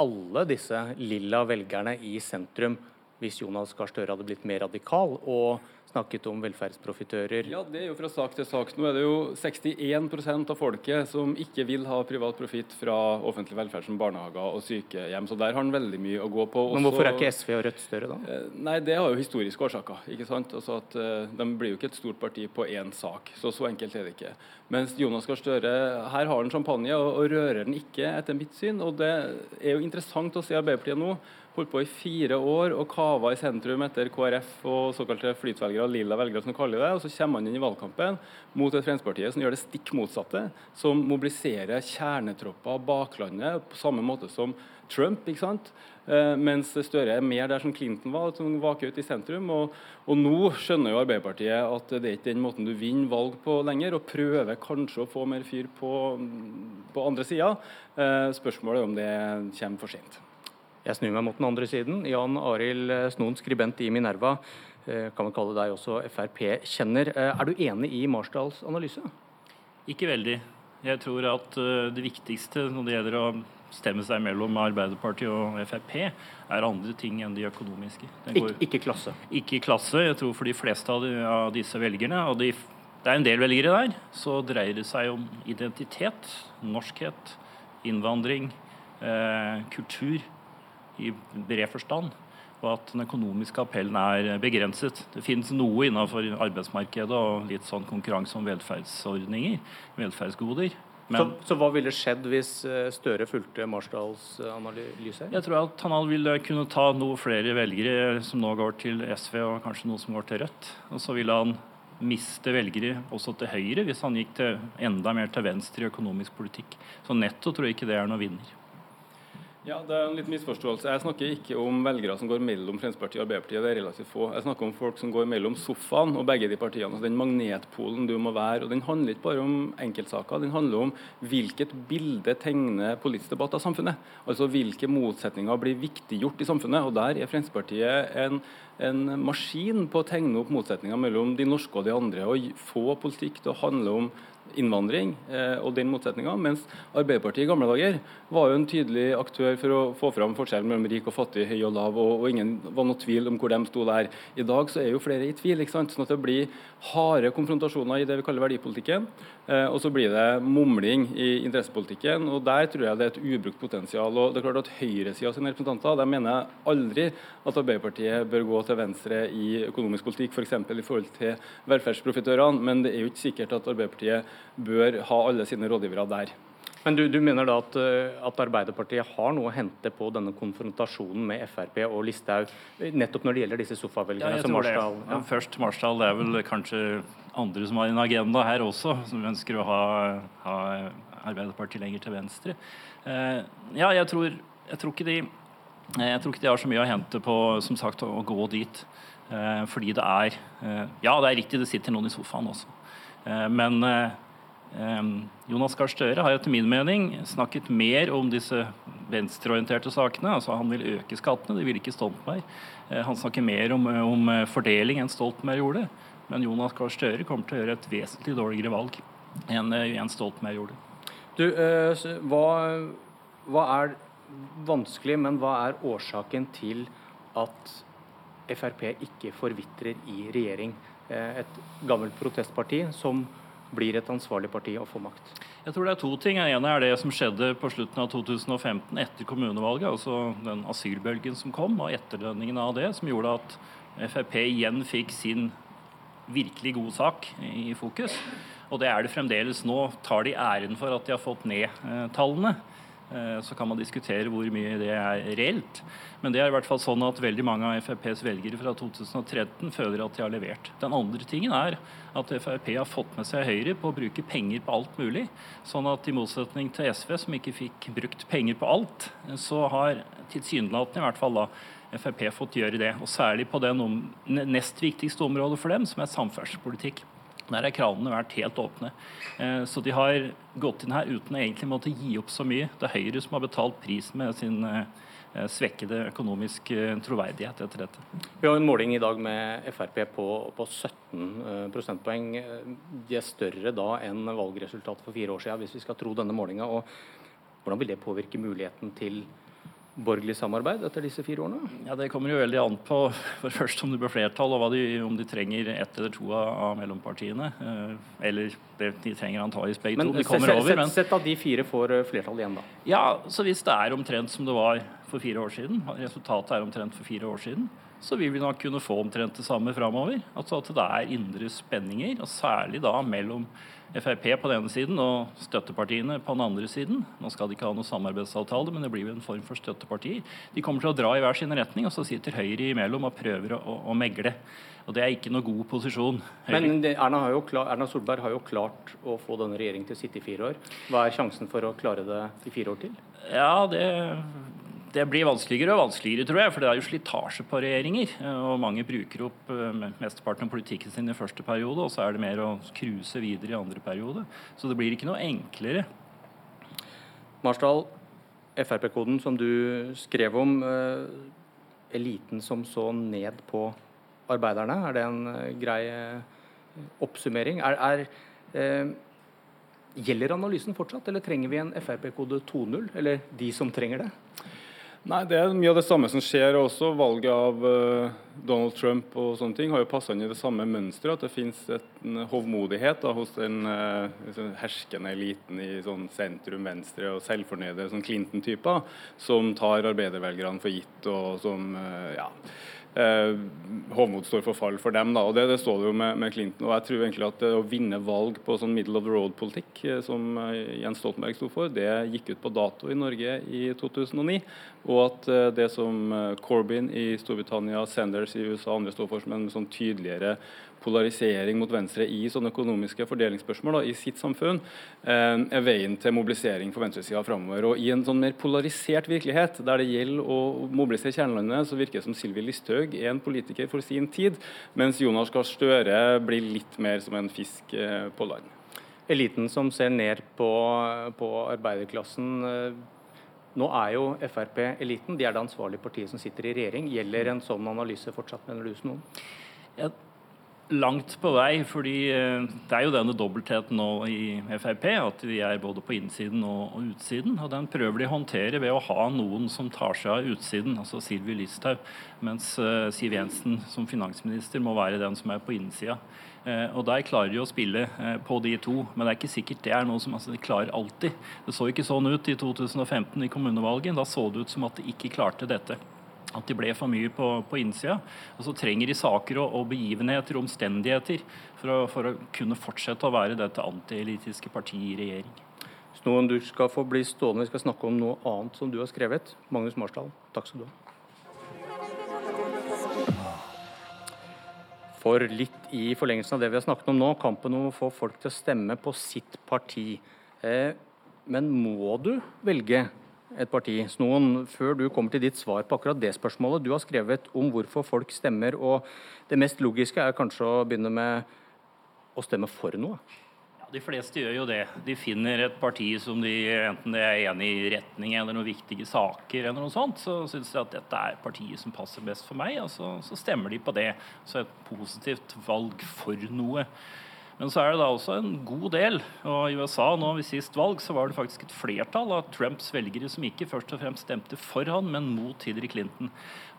alle disse lilla velgerne i sentrum hvis Jonas Gahr Støre hadde blitt mer radikal? og snakket om velferdsprofitører. Ja, Det er jo fra sak til sak. Nå er det jo 61% av folket som ikke vil ha privat profitt fra offentlig velferd som barnehager og sykehjem. Så der har han veldig mye å gå på. Også, Men hvorfor er ikke SV og Rødt større, da? Eh, nei, Det har jo historiske årsaker. ikke sant? Altså at uh, De blir jo ikke et stort parti på én sak. Så så enkelt er det ikke. Mens Jonas Gahr Støre, her har han champagne og, og rører den ikke, etter mitt syn. Og det er jo interessant å se Arbeiderpartiet nå holdt på i fire år og kava i sentrum etter KrF og såkalte flytvelgere, lilla velgere som de kaller det. Og så kommer man inn i valgkampen mot et Fremskrittspartiet som gjør det stikk motsatte. Som mobiliserer kjernetropper av baklandet på samme måte som Trump. ikke sant? Eh, mens Støre er mer der som Clinton var, som vaker ut i sentrum. Og, og, nå skjønner jo Arbeiderpartiet at det er ikke den måten du vinner valg på lenger, og prøver kanskje å få mer fyr på, på andre sida. Eh, spørsmålet er om det kommer for sent. Jeg snur meg mot den andre siden. Jan Arild Snoen, skribent i Minerva. Eh, kan vi kalle deg også Frp-kjenner. Eh, er du enig i Marsdals analyse? Ikke veldig. Jeg tror at eh, det viktigste når det gjelder å stemme seg mellom Arbeiderpartiet og Frp, er andre ting enn de økonomiske. Går, ikke, ikke, klasse? Ikke klasse. Jeg tror for de fleste av, de, av disse velgerne, og de, det er en del velgere der, så dreier det seg om identitet, norskhet, innvandring, eh, kultur i bred forstand. Og at den økonomiske appellen er begrenset. Det finnes noe innenfor arbeidsmarkedet og litt sånn konkurranse om velferdsordninger, velferdsgoder. Så, så, hva ville skjedd hvis eh, Støre fulgte Marsdals eh, analyse? Jeg tror at han ville kunne ta noe flere velgere som nå går til SV, og kanskje noe som går til Rødt. Og så ville han miste velgere også til Høyre hvis han gikk til, enda mer til venstre i økonomisk politikk. Så netto tror jeg ikke det er noen vinner. Ja, Det er en liten misforståelse. Jeg snakker ikke om velgere som går mellom Fremskrittspartiet og Arbeiderpartiet. Det er relativt få. Jeg snakker om folk som går mellom sofaen og begge de partiene. altså Den magnetpolen du må være. og Den handler ikke bare om enkeltsaker. Den handler om hvilket bilde tegner politisk debatt av samfunnet. Altså hvilke motsetninger blir viktiggjort i samfunnet. og Der er Fremskrittspartiet en, en maskin på å tegne opp motsetninger mellom de norske og de andre. og Få politikk til å handle om innvandring eh, og den motsetninga. Mens Arbeiderpartiet i gamle dager var jo en tydelig aktør for å få fram forskjellen mellom rik og fattig, høy og lav, og, og, ingen var noe tvil om hvor de sto der. I dag så er jo flere i tvil, ikke sant? sånn at det blir harde konfrontasjoner i det vi kaller verdipolitikken. Eh, og så blir det mumling i interessepolitikken. og Der tror jeg det er et ubrukt potensial. og det er klart at Høyresida sine representanter de mener aldri at Arbeiderpartiet bør gå til venstre i økonomisk politikk, f.eks. For i forhold til velferdsprofitørene. Men det er jo ikke sikkert at Arbeiderpartiet bør ha alle sine rådgivere der. Men du, du mener da at, eh, at, Arbeiderpartiet har noe å hente på denne konfrontasjonen med Frp og Listhaug, nettopp når det gjelder disse sofavelgerne? Ja, som Marsdal, ja. ja. Først Marsdal. Det er vel kanskje andre som har en agenda her også, som ønsker å ha, ha Arbeiderpartiet lenger til venstre. Uh, ja, jeg tror, jeg tror, ikke de jeg tror ikke de har så mye å hente på som sagt, å gå dit. Fordi det er Ja, det er riktig, det sitter noen i sofaen også. Men Jonas Gahr Støre har etter min mening snakket mer om disse venstreorienterte sakene. altså Han vil øke skattene, det vil ikke Stoltenberg. Han snakker mer om, om fordeling enn Stoltenberg gjorde. Men Jonas Gahr Støre kommer til å gjøre et vesentlig dårligere valg enn Jens Stoltenberg gjorde. Du, hva, hva er vanskelig, men hva er årsaken til at Frp ikke forvitrer i regjering? Eh, et gammelt protestparti som blir et ansvarlig parti og får makt? Jeg tror det er to ting. Det ene er det som skjedde på slutten av 2015 etter kommunevalget. Altså den asylbølgen som kom, og etterdønningen av det, som gjorde at Frp igjen fikk sin virkelig god sak i fokus. Og det er det fremdeles nå. Tar de æren for at de har fått ned eh, tallene? Eh, så kan man diskutere hvor mye det er reelt. Men det er i hvert fall sånn at veldig mange av FrPs velgere fra 2013 føler at de har levert. Den andre tingen er at Frp har fått med seg Høyre på å bruke penger på alt mulig. Sånn at i motsetning til SV, som ikke fikk brukt penger på alt, så har tilsynelatende i hvert fall da Frp fått gjøre det. Og særlig på det nest viktigste området for dem, som er samferdselspolitikk. Der har kranene vært helt åpne. Eh, så de har gått inn her uten å egentlig måtte gi opp så mye. Det er Høyre som har betalt prisen med sin eh, svekkede økonomisk eh, troverdighet etter dette. Vi har en måling i dag med Frp på, på 17 prosentpoeng. De er større da enn valgresultatet for fire år siden, hvis vi skal tro denne målinga. Hvordan vil det påvirke muligheten til borgerlig samarbeid etter disse fire årene? Ja, Det kommer jo veldig an på for først om det blir flertall, og de, om de trenger ett eller to av mellompartiene. Eh, eller det, de trenger antakeligvis begge men, to. De kommer over. Men sett at de fire får eh, flertall igjen, da. Ja, så hvis det er omtrent som det var for fire år siden, resultatet er omtrent for fire år siden, så vil vi nok kunne få omtrent det samme framover. Altså at det er indre spenninger, og særlig da mellom Frp på den ene siden og støttepartiene på den andre siden. Nå skal de ikke ha noe samarbeidsavtale, men det blir jo en form for støtteparti. De kommer til å dra i hver sin retning, og så sitter Høyre imellom og prøver å, å megle. Og Det er ikke noe god posisjon. Høyre. Men Erna, klar, Erna, Solberg har jo klart å få denne regjeringen til å sitte i fire år. Hva er sjansen for å klare det i fire år til? Ja, det det blir vanskeligere og vanskeligere, tror jeg. For det er jo slitasje på regjeringer. Og mange bruker opp eh, mesteparten av politikken sin i første periode, og så er det mer å cruise videre i andre periode. Så det blir ikke noe enklere. Marsdal, Frp-koden som du skrev om, eh, eliten som så ned på arbeiderne, er det en eh, grei oppsummering? Er, er, eh, gjelder analysen fortsatt, eller trenger vi en Frp-kode 2.0? Eller de som trenger det? Nei, Det er mye av det samme som skjer. også Valget av uh, Donald Trump og sånne ting har jo passa inn i det samme mønsteret. At det finnes en hovmodighet da, hos den uh, herskende eliten i sånn sentrum, venstre og selvfornøyde sånn Clinton-typer, som tar arbeidervelgerne for gitt og som uh, ja, eh, hovmod står for fall for dem. Da. og Det, det står det jo med, med, Clinton. og jeg tror egentlig at Å vinne valg på sånn middle of the road-politikk, eh, som eh, Jens Stoltenberg sto for, det gikk ut på dato i Norge i 2009. Og at eh, det som Corbyn i Storbritannia, Sanders i USA og andre står for, som en sånn tydeligere polarisering mot venstre i sånne økonomiske fordelingsspørsmål da, i sitt samfunn, eh, er veien til mobilisering for venstresida framover. Og I en sånn mer polarisert virkelighet, der det gjelder å mobilisere kjernelandet, så virker det som Sylvi Listhaug er en politiker for sin tid, mens Jonas Gahr Støre blir litt mer som en fisk eh, på land. Eliten som ser ned på, på arbeiderklassen. Eh, nå er jo Frp eliten, de er det ansvarlige partiet som sitter i regjering. Gjelder en sånn analyse fortsatt, mener du, Snoen? Ja, langt på vei, fordi eh, det er jo denne dobbeltheten nå i Frp, at vi er både på innsiden og, utsiden. og Den prøver de å håndtere ved å ha noen som tar seg av utsiden, altså Sylvi Listhaug. Mens uh, Siv Jensen som finansminister må være den som er på innsida. Uh, og Der klarer de å spille på de to, men det er ikke sikkert det er noe som altså, de klarer alltid. Det så ikke sånn ut i 2015 i kommunevalget. Da så det ut som at de ikke klarte dette at de ble for mye på, på innsida. Og så trenger de saker og, og begivenheter og omstendigheter for å, for å, kunne fortsette å være dette antielitiske partiet i regjering. Snoen, du skal få bli stående. Vi skal snakke om noe annet som du har skrevet. Magnus Marsdal, takk skal du ha. For litt i forlengelsen av det vi har snakket om nå, kampen om å få folk til å stemme på sitt parti. Eh, men må du velge et parti. Snoen, før du kommer til ditt svar på akkurat det spørsmålet. Du har skrevet om hvorfor folk stemmer, og det mest logiske er kanskje å begynne med å stemme for noe. Ja, de fleste gjør jo det. De finner et parti som de enten er enig i retning eller noen viktige saker, eller noe sånt, så syns de at dette er partiet som passer best for meg, og så, så stemmer de på det. Så et positivt valg for noe. Men så er det da også en god del, og i USA nå ved sist valg så var det faktisk et flertall av Trumps velgere som ikke først og fremst stemte for han, men mot Hillary Clinton.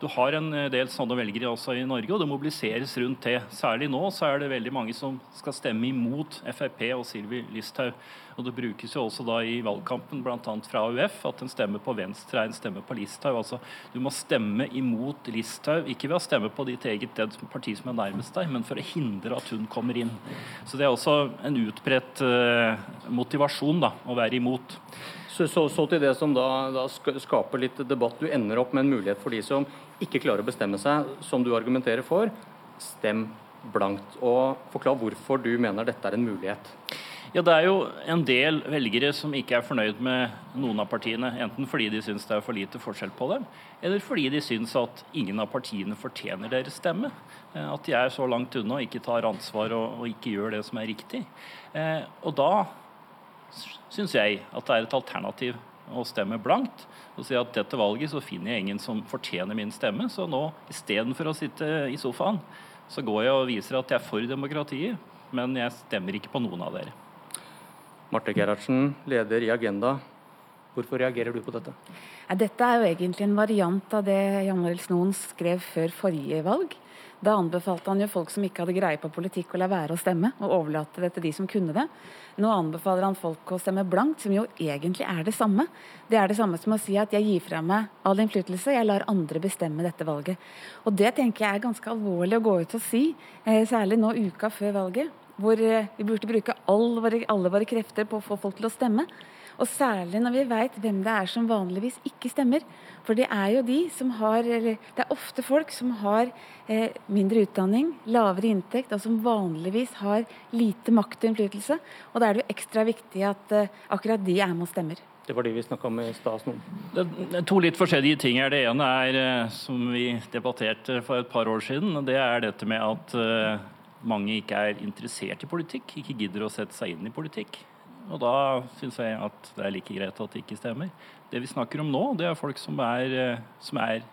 Du har en del sånne velgere også i Norge, og det mobiliseres rundt det. Særlig nå så er det veldig mange som skal stemme imot Frp og Sylvi Listhaug. Og Det brukes jo også da i valgkampen, bl.a. fra AUF, at en stemme på Venstre er en stemme på Listhaug. Altså, du må stemme imot Listhaug, ikke ved å stemme på ditt eget parti som er nærmest deg, men for å hindre at hun kommer inn. Så Det er også en utbredt uh, motivasjon da, å være imot. Så, så, så, til det som da, da, skaper litt debatt. Du ender opp med en mulighet for de som ikke klarer å bestemme seg, som du argumenterer for. Stem blankt. Og forklar hvorfor du mener dette er en mulighet. Ja, Det er jo en del velgere som ikke er fornøyd med noen av partiene. Enten fordi de syns det er for lite forskjell på dem, eller fordi de syns at ingen av partiene fortjener deres stemme. Eh, at de er så langt unna og ikke tar ansvar og, og ikke gjør det som er riktig. Eh, og da syns jeg at det er et alternativ å stemme blankt og si at dette valget så finner jeg ingen som fortjener min stemme. Så nå istedenfor å sitte i sofaen, så går jeg og viser at jeg er for demokratiet, men jeg stemmer ikke på noen av dere. Marte Gerhardsen, leder i Agenda. Hvorfor reagerer du på dette? Dette er jo egentlig en variant av det Jan Arild Snoen skrev før forrige valg. Da anbefalte han jo folk som ikke hadde greie på politikk å la være å stemme, og overlate det til de som kunne det. Nå anbefaler han folk å stemme blankt, som jo egentlig er det samme. Det er det samme som å si at jeg gir fra meg all innflytelse, jeg lar andre bestemme dette valget. Og det tenker jeg er ganske alvorlig å gå ut og si, eh, særlig nå uka før valget hvor eh, vi burde bruke alle våre, alle våre krefter på å få folk til å stemme. Og særlig når vi veit hvem det er som vanligvis ikke stemmer. For det er jo de som har eller Det er ofte folk som har eh, mindre utdanning, lavere inntekt, og som vanligvis har lite makt og innflytelse. Og da er det jo ekstra viktig at eh, akkurat de er med og stemmer. Det var de vi snakka om i stad. Det er to litt forskjellige ting her. Det ene er, eh, som vi debatterte for et par år siden, det er dette med at eh, mange ikke er interessert i politikk, ikke gidder å sette seg inn i politikk. Og da syns jeg at det er like greit at det ikke stemmer. Det vi snakker om nå, det er folk som er, eh, som er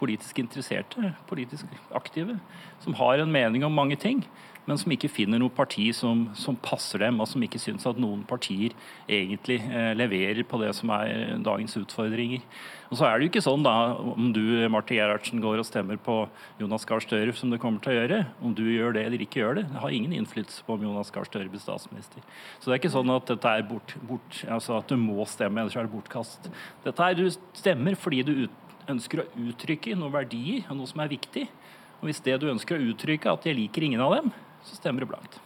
politisk interesserte, politisk aktive, som har en mening om mange ting men som ikke finner noe parti som, som passer dem, og som ikke syns at noen partier egentlig eh, leverer på det som er dagens utfordringer. Og så er det jo ikke sånn da, om du Marte Gerhardsen, går og stemmer på Jonas Gahr Støre, som du kommer til å gjøre, om du gjør det eller ikke gjør det, det har ingen innflytelse på om Jonas Gahr Støre blir statsminister. Så det er ikke sånn at dette er bort, bort, altså at du må stemme, ellers er det bortkast. Dette er Du stemmer fordi du ut, ønsker å uttrykke noen verdier og noe som er viktig. Og hvis det du ønsker å uttrykke, at jeg liker ingen av dem, så stemmer det blankt.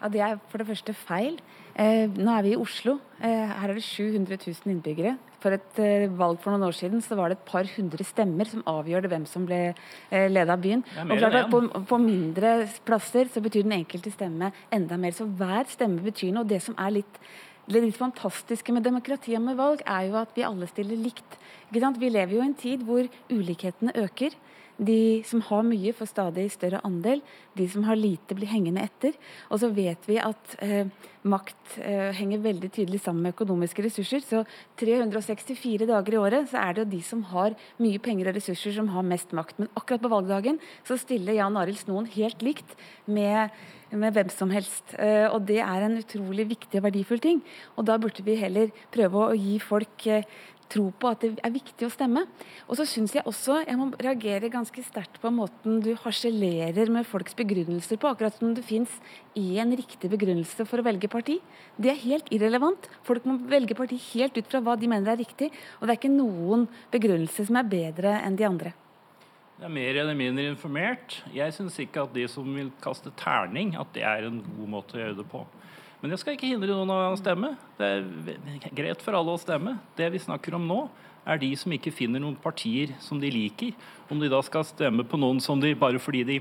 Ja, Det er for det første feil. Eh, nå er vi i Oslo. Eh, her er det 700 000 innbyggere. For et eh, valg for noen år siden så var det et par hundre stemmer som avgjør hvem som ble eh, ledet av byen. Og klart på, på, mindre plasser så betyr den enkelte stemme enda mer. Så hver stemme betyr noe. Og det som er litt, det litt fantastiske med demokratiet med valg, er jo at vi alle stiller likt. Vi lever jo i en tid hvor ulikhetene øker. De som har mye, får stadig større andel. De som har lite, blir hengende etter. Og så vet vi at eh, makt eh, henger veldig tydelig sammen med økonomiske ressurser. Så 364 dager i året så er det jo de som har mye penger og ressurser, som har mest makt. Men akkurat på valgdagen så stiller Jan Arild Snoen helt likt med med hvem som helst. Eh, og Det er en utrolig viktig og verdifull ting. Og Da burde vi heller prøve å gi folk eh, tro på at det er viktig å stemme. Og så syns jeg også jeg må reagere ganske sterkt på måten du harselerer med folks begrunnelser på, akkurat som det fins én riktig begrunnelse for å velge parti. Det er helt irrelevant. Folk må velge parti helt ut fra hva de mener er riktig, og det er ikke noen begrunnelse som er bedre enn de andre. Det er mer eller mindre informert. Jeg syns ikke at de som vil kaste terning, at det er en god måte å gjøre det på. Men det skal ikke hindre noen å stemme. Det er greit for alle å stemme. Det vi snakker om nå, er de som ikke finner noen partier som de liker. Om de da skal stemme på noen som de bare fordi de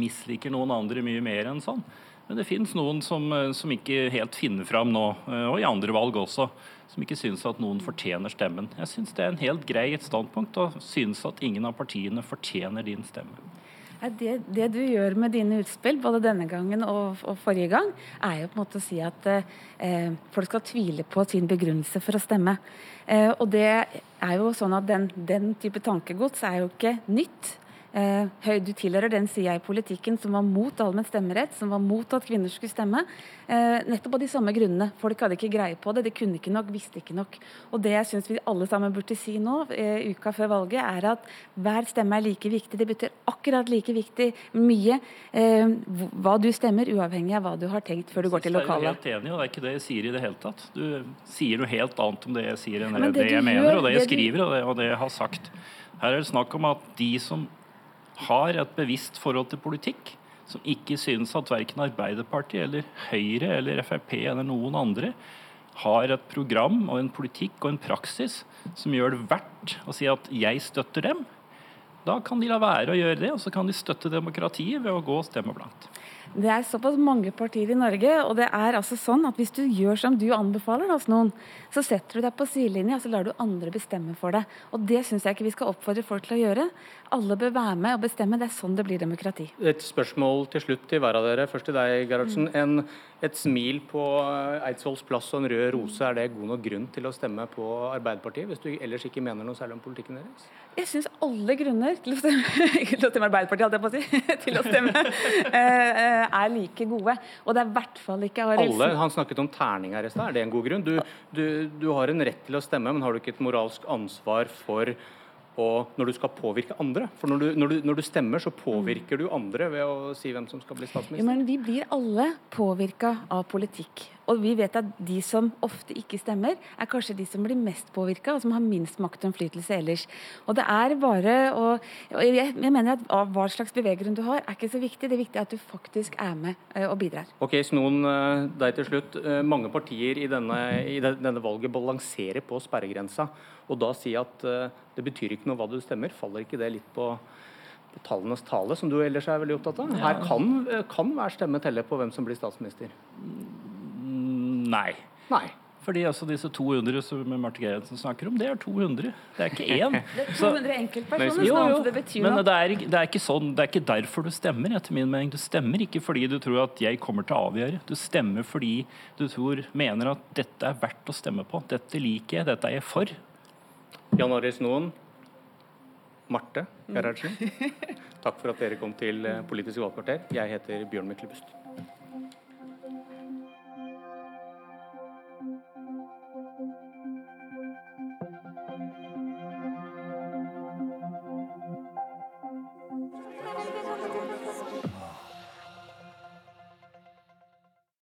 misliker noen andre mye mer enn sånn. Men det finnes noen som, eh, som, ikke helt finner fram nå, eh, og i andre valg også, som ikke syns at noen fortjener stemmen. Jeg syns det er en helt grei standpunkt, og synes at ingen av partiene fortjener din stemme. Det, det, du gjør med dine utspill, både denne gangen og, og forrige gang, er jo på en måte å si at eh, folk skal tvile på sin begrunnelse for å stemme. Eh, og det er jo sånn at den, den type tankegods er jo ikke nytt. Eh, du tilhører den sida i politikken som var mot allmenn stemmerett, som var mot at kvinner skulle stemme. Eh, nettopp av de samme grunnene. Folk hadde ikke greie på det, de kunne ikke nok, visste ikke nok. Og det jeg syns vi alle sammen burde si nå, eh, uka før valget, er at hver stemme er like viktig. Det betyr akkurat like viktig mye hva du stemmer, uavhengig av hva du har tenkt før du går til lokalet. Jeg er helt enig, og det er ikke det jeg sier i det hele tatt. Du sier noe helt annet om det jeg sier enn det, det, jeg mener, gjør, og det jeg skriver og det, og det jeg har sagt. Her er det snakk om at de som har et bevisst forhold til politikk, som ikke synes at verken Arbeiderpartiet eller Høyre eller Frp eller noen andre har et program og en politikk og en praksis som gjør det verdt å si at 'jeg støtter dem', da kan de la være å gjøre det, og så kan de støtte demokratiet ved å gå og stemme blankt. Det er såpass mange partier i Norge, og det er altså sånn at hvis du gjør som du anbefaler hos noen, så setter du deg på sidelinja og så lar du andre bestemme for deg. Og det syns jeg ikke vi skal oppfordre folk til å gjøre. Alle bør være med og bestemme. Det er sånn det blir demokrati. Et spørsmål til slutt til hver av dere. Først til deg, Gerhardsen. En, et smil på Eidsvolls plass og en rød rose, er det god nok grunn til å stemme på Arbeiderpartiet, hvis du ellers ikke mener noe særlig om politikken deres? Jeg syns alle grunner til å stemme, [LAUGHS] til å stemme Arbeiderpartiet, hadde jeg på å si, [LAUGHS] til å stemme, eh, eh, er like gode. Og det er i hvert fall ikke Arild Alle, Han snakket om terning her i stad. Er det en god grunn? Du, du, du har en rett til å stemme, men har du ikke et moralsk ansvar for og når du skal påvirke andre. For når du, når, du, når du, stemmer, så påvirker du andre ved å si hvem som skal bli statsminister. Ja, men vi blir alle påvirka av politikk. Og vi vet at de som ofte ikke stemmer, er kanskje de som blir mest påvirka, og som har minst makt og innflytelse ellers. Og det er bare å jeg, jeg mener at hva slags beveggrunn du har, er ikke så viktig. Det er viktig at du faktisk er med eh, og bidrar. Ok, Snoen, eh, deg til slutt. Eh, mange partier i denne, i denne valget balanserer på sperregrensa. Og da si at det betyr ikke noe hva du stemmer, faller ikke det litt på tallenes tale, som du ellers er veldig opptatt av? Her kan, kan hver stemme telle på hvem som blir statsminister? Nei. Nei. Fordi altså disse 200 som Marte Gerhardsen snakker om, det er 200. Det er ikke én. [LAUGHS] Det er 200 enkeltpersoner, jo, jo. det betyr Men det er, det, er ikke sånn, det er ikke derfor du stemmer, etter min mening. Du stemmer ikke fordi du tror at jeg kommer til å avgjøre. Du stemmer fordi du tror, mener at dette er verdt å stemme på. Dette liker jeg, dette er jeg for. Jan Arild Snoen, Marte Gerhardsen, [LAUGHS] takk for at dere kom til Politisk valgkvarter. Jeg heter Bjørn Myklebust.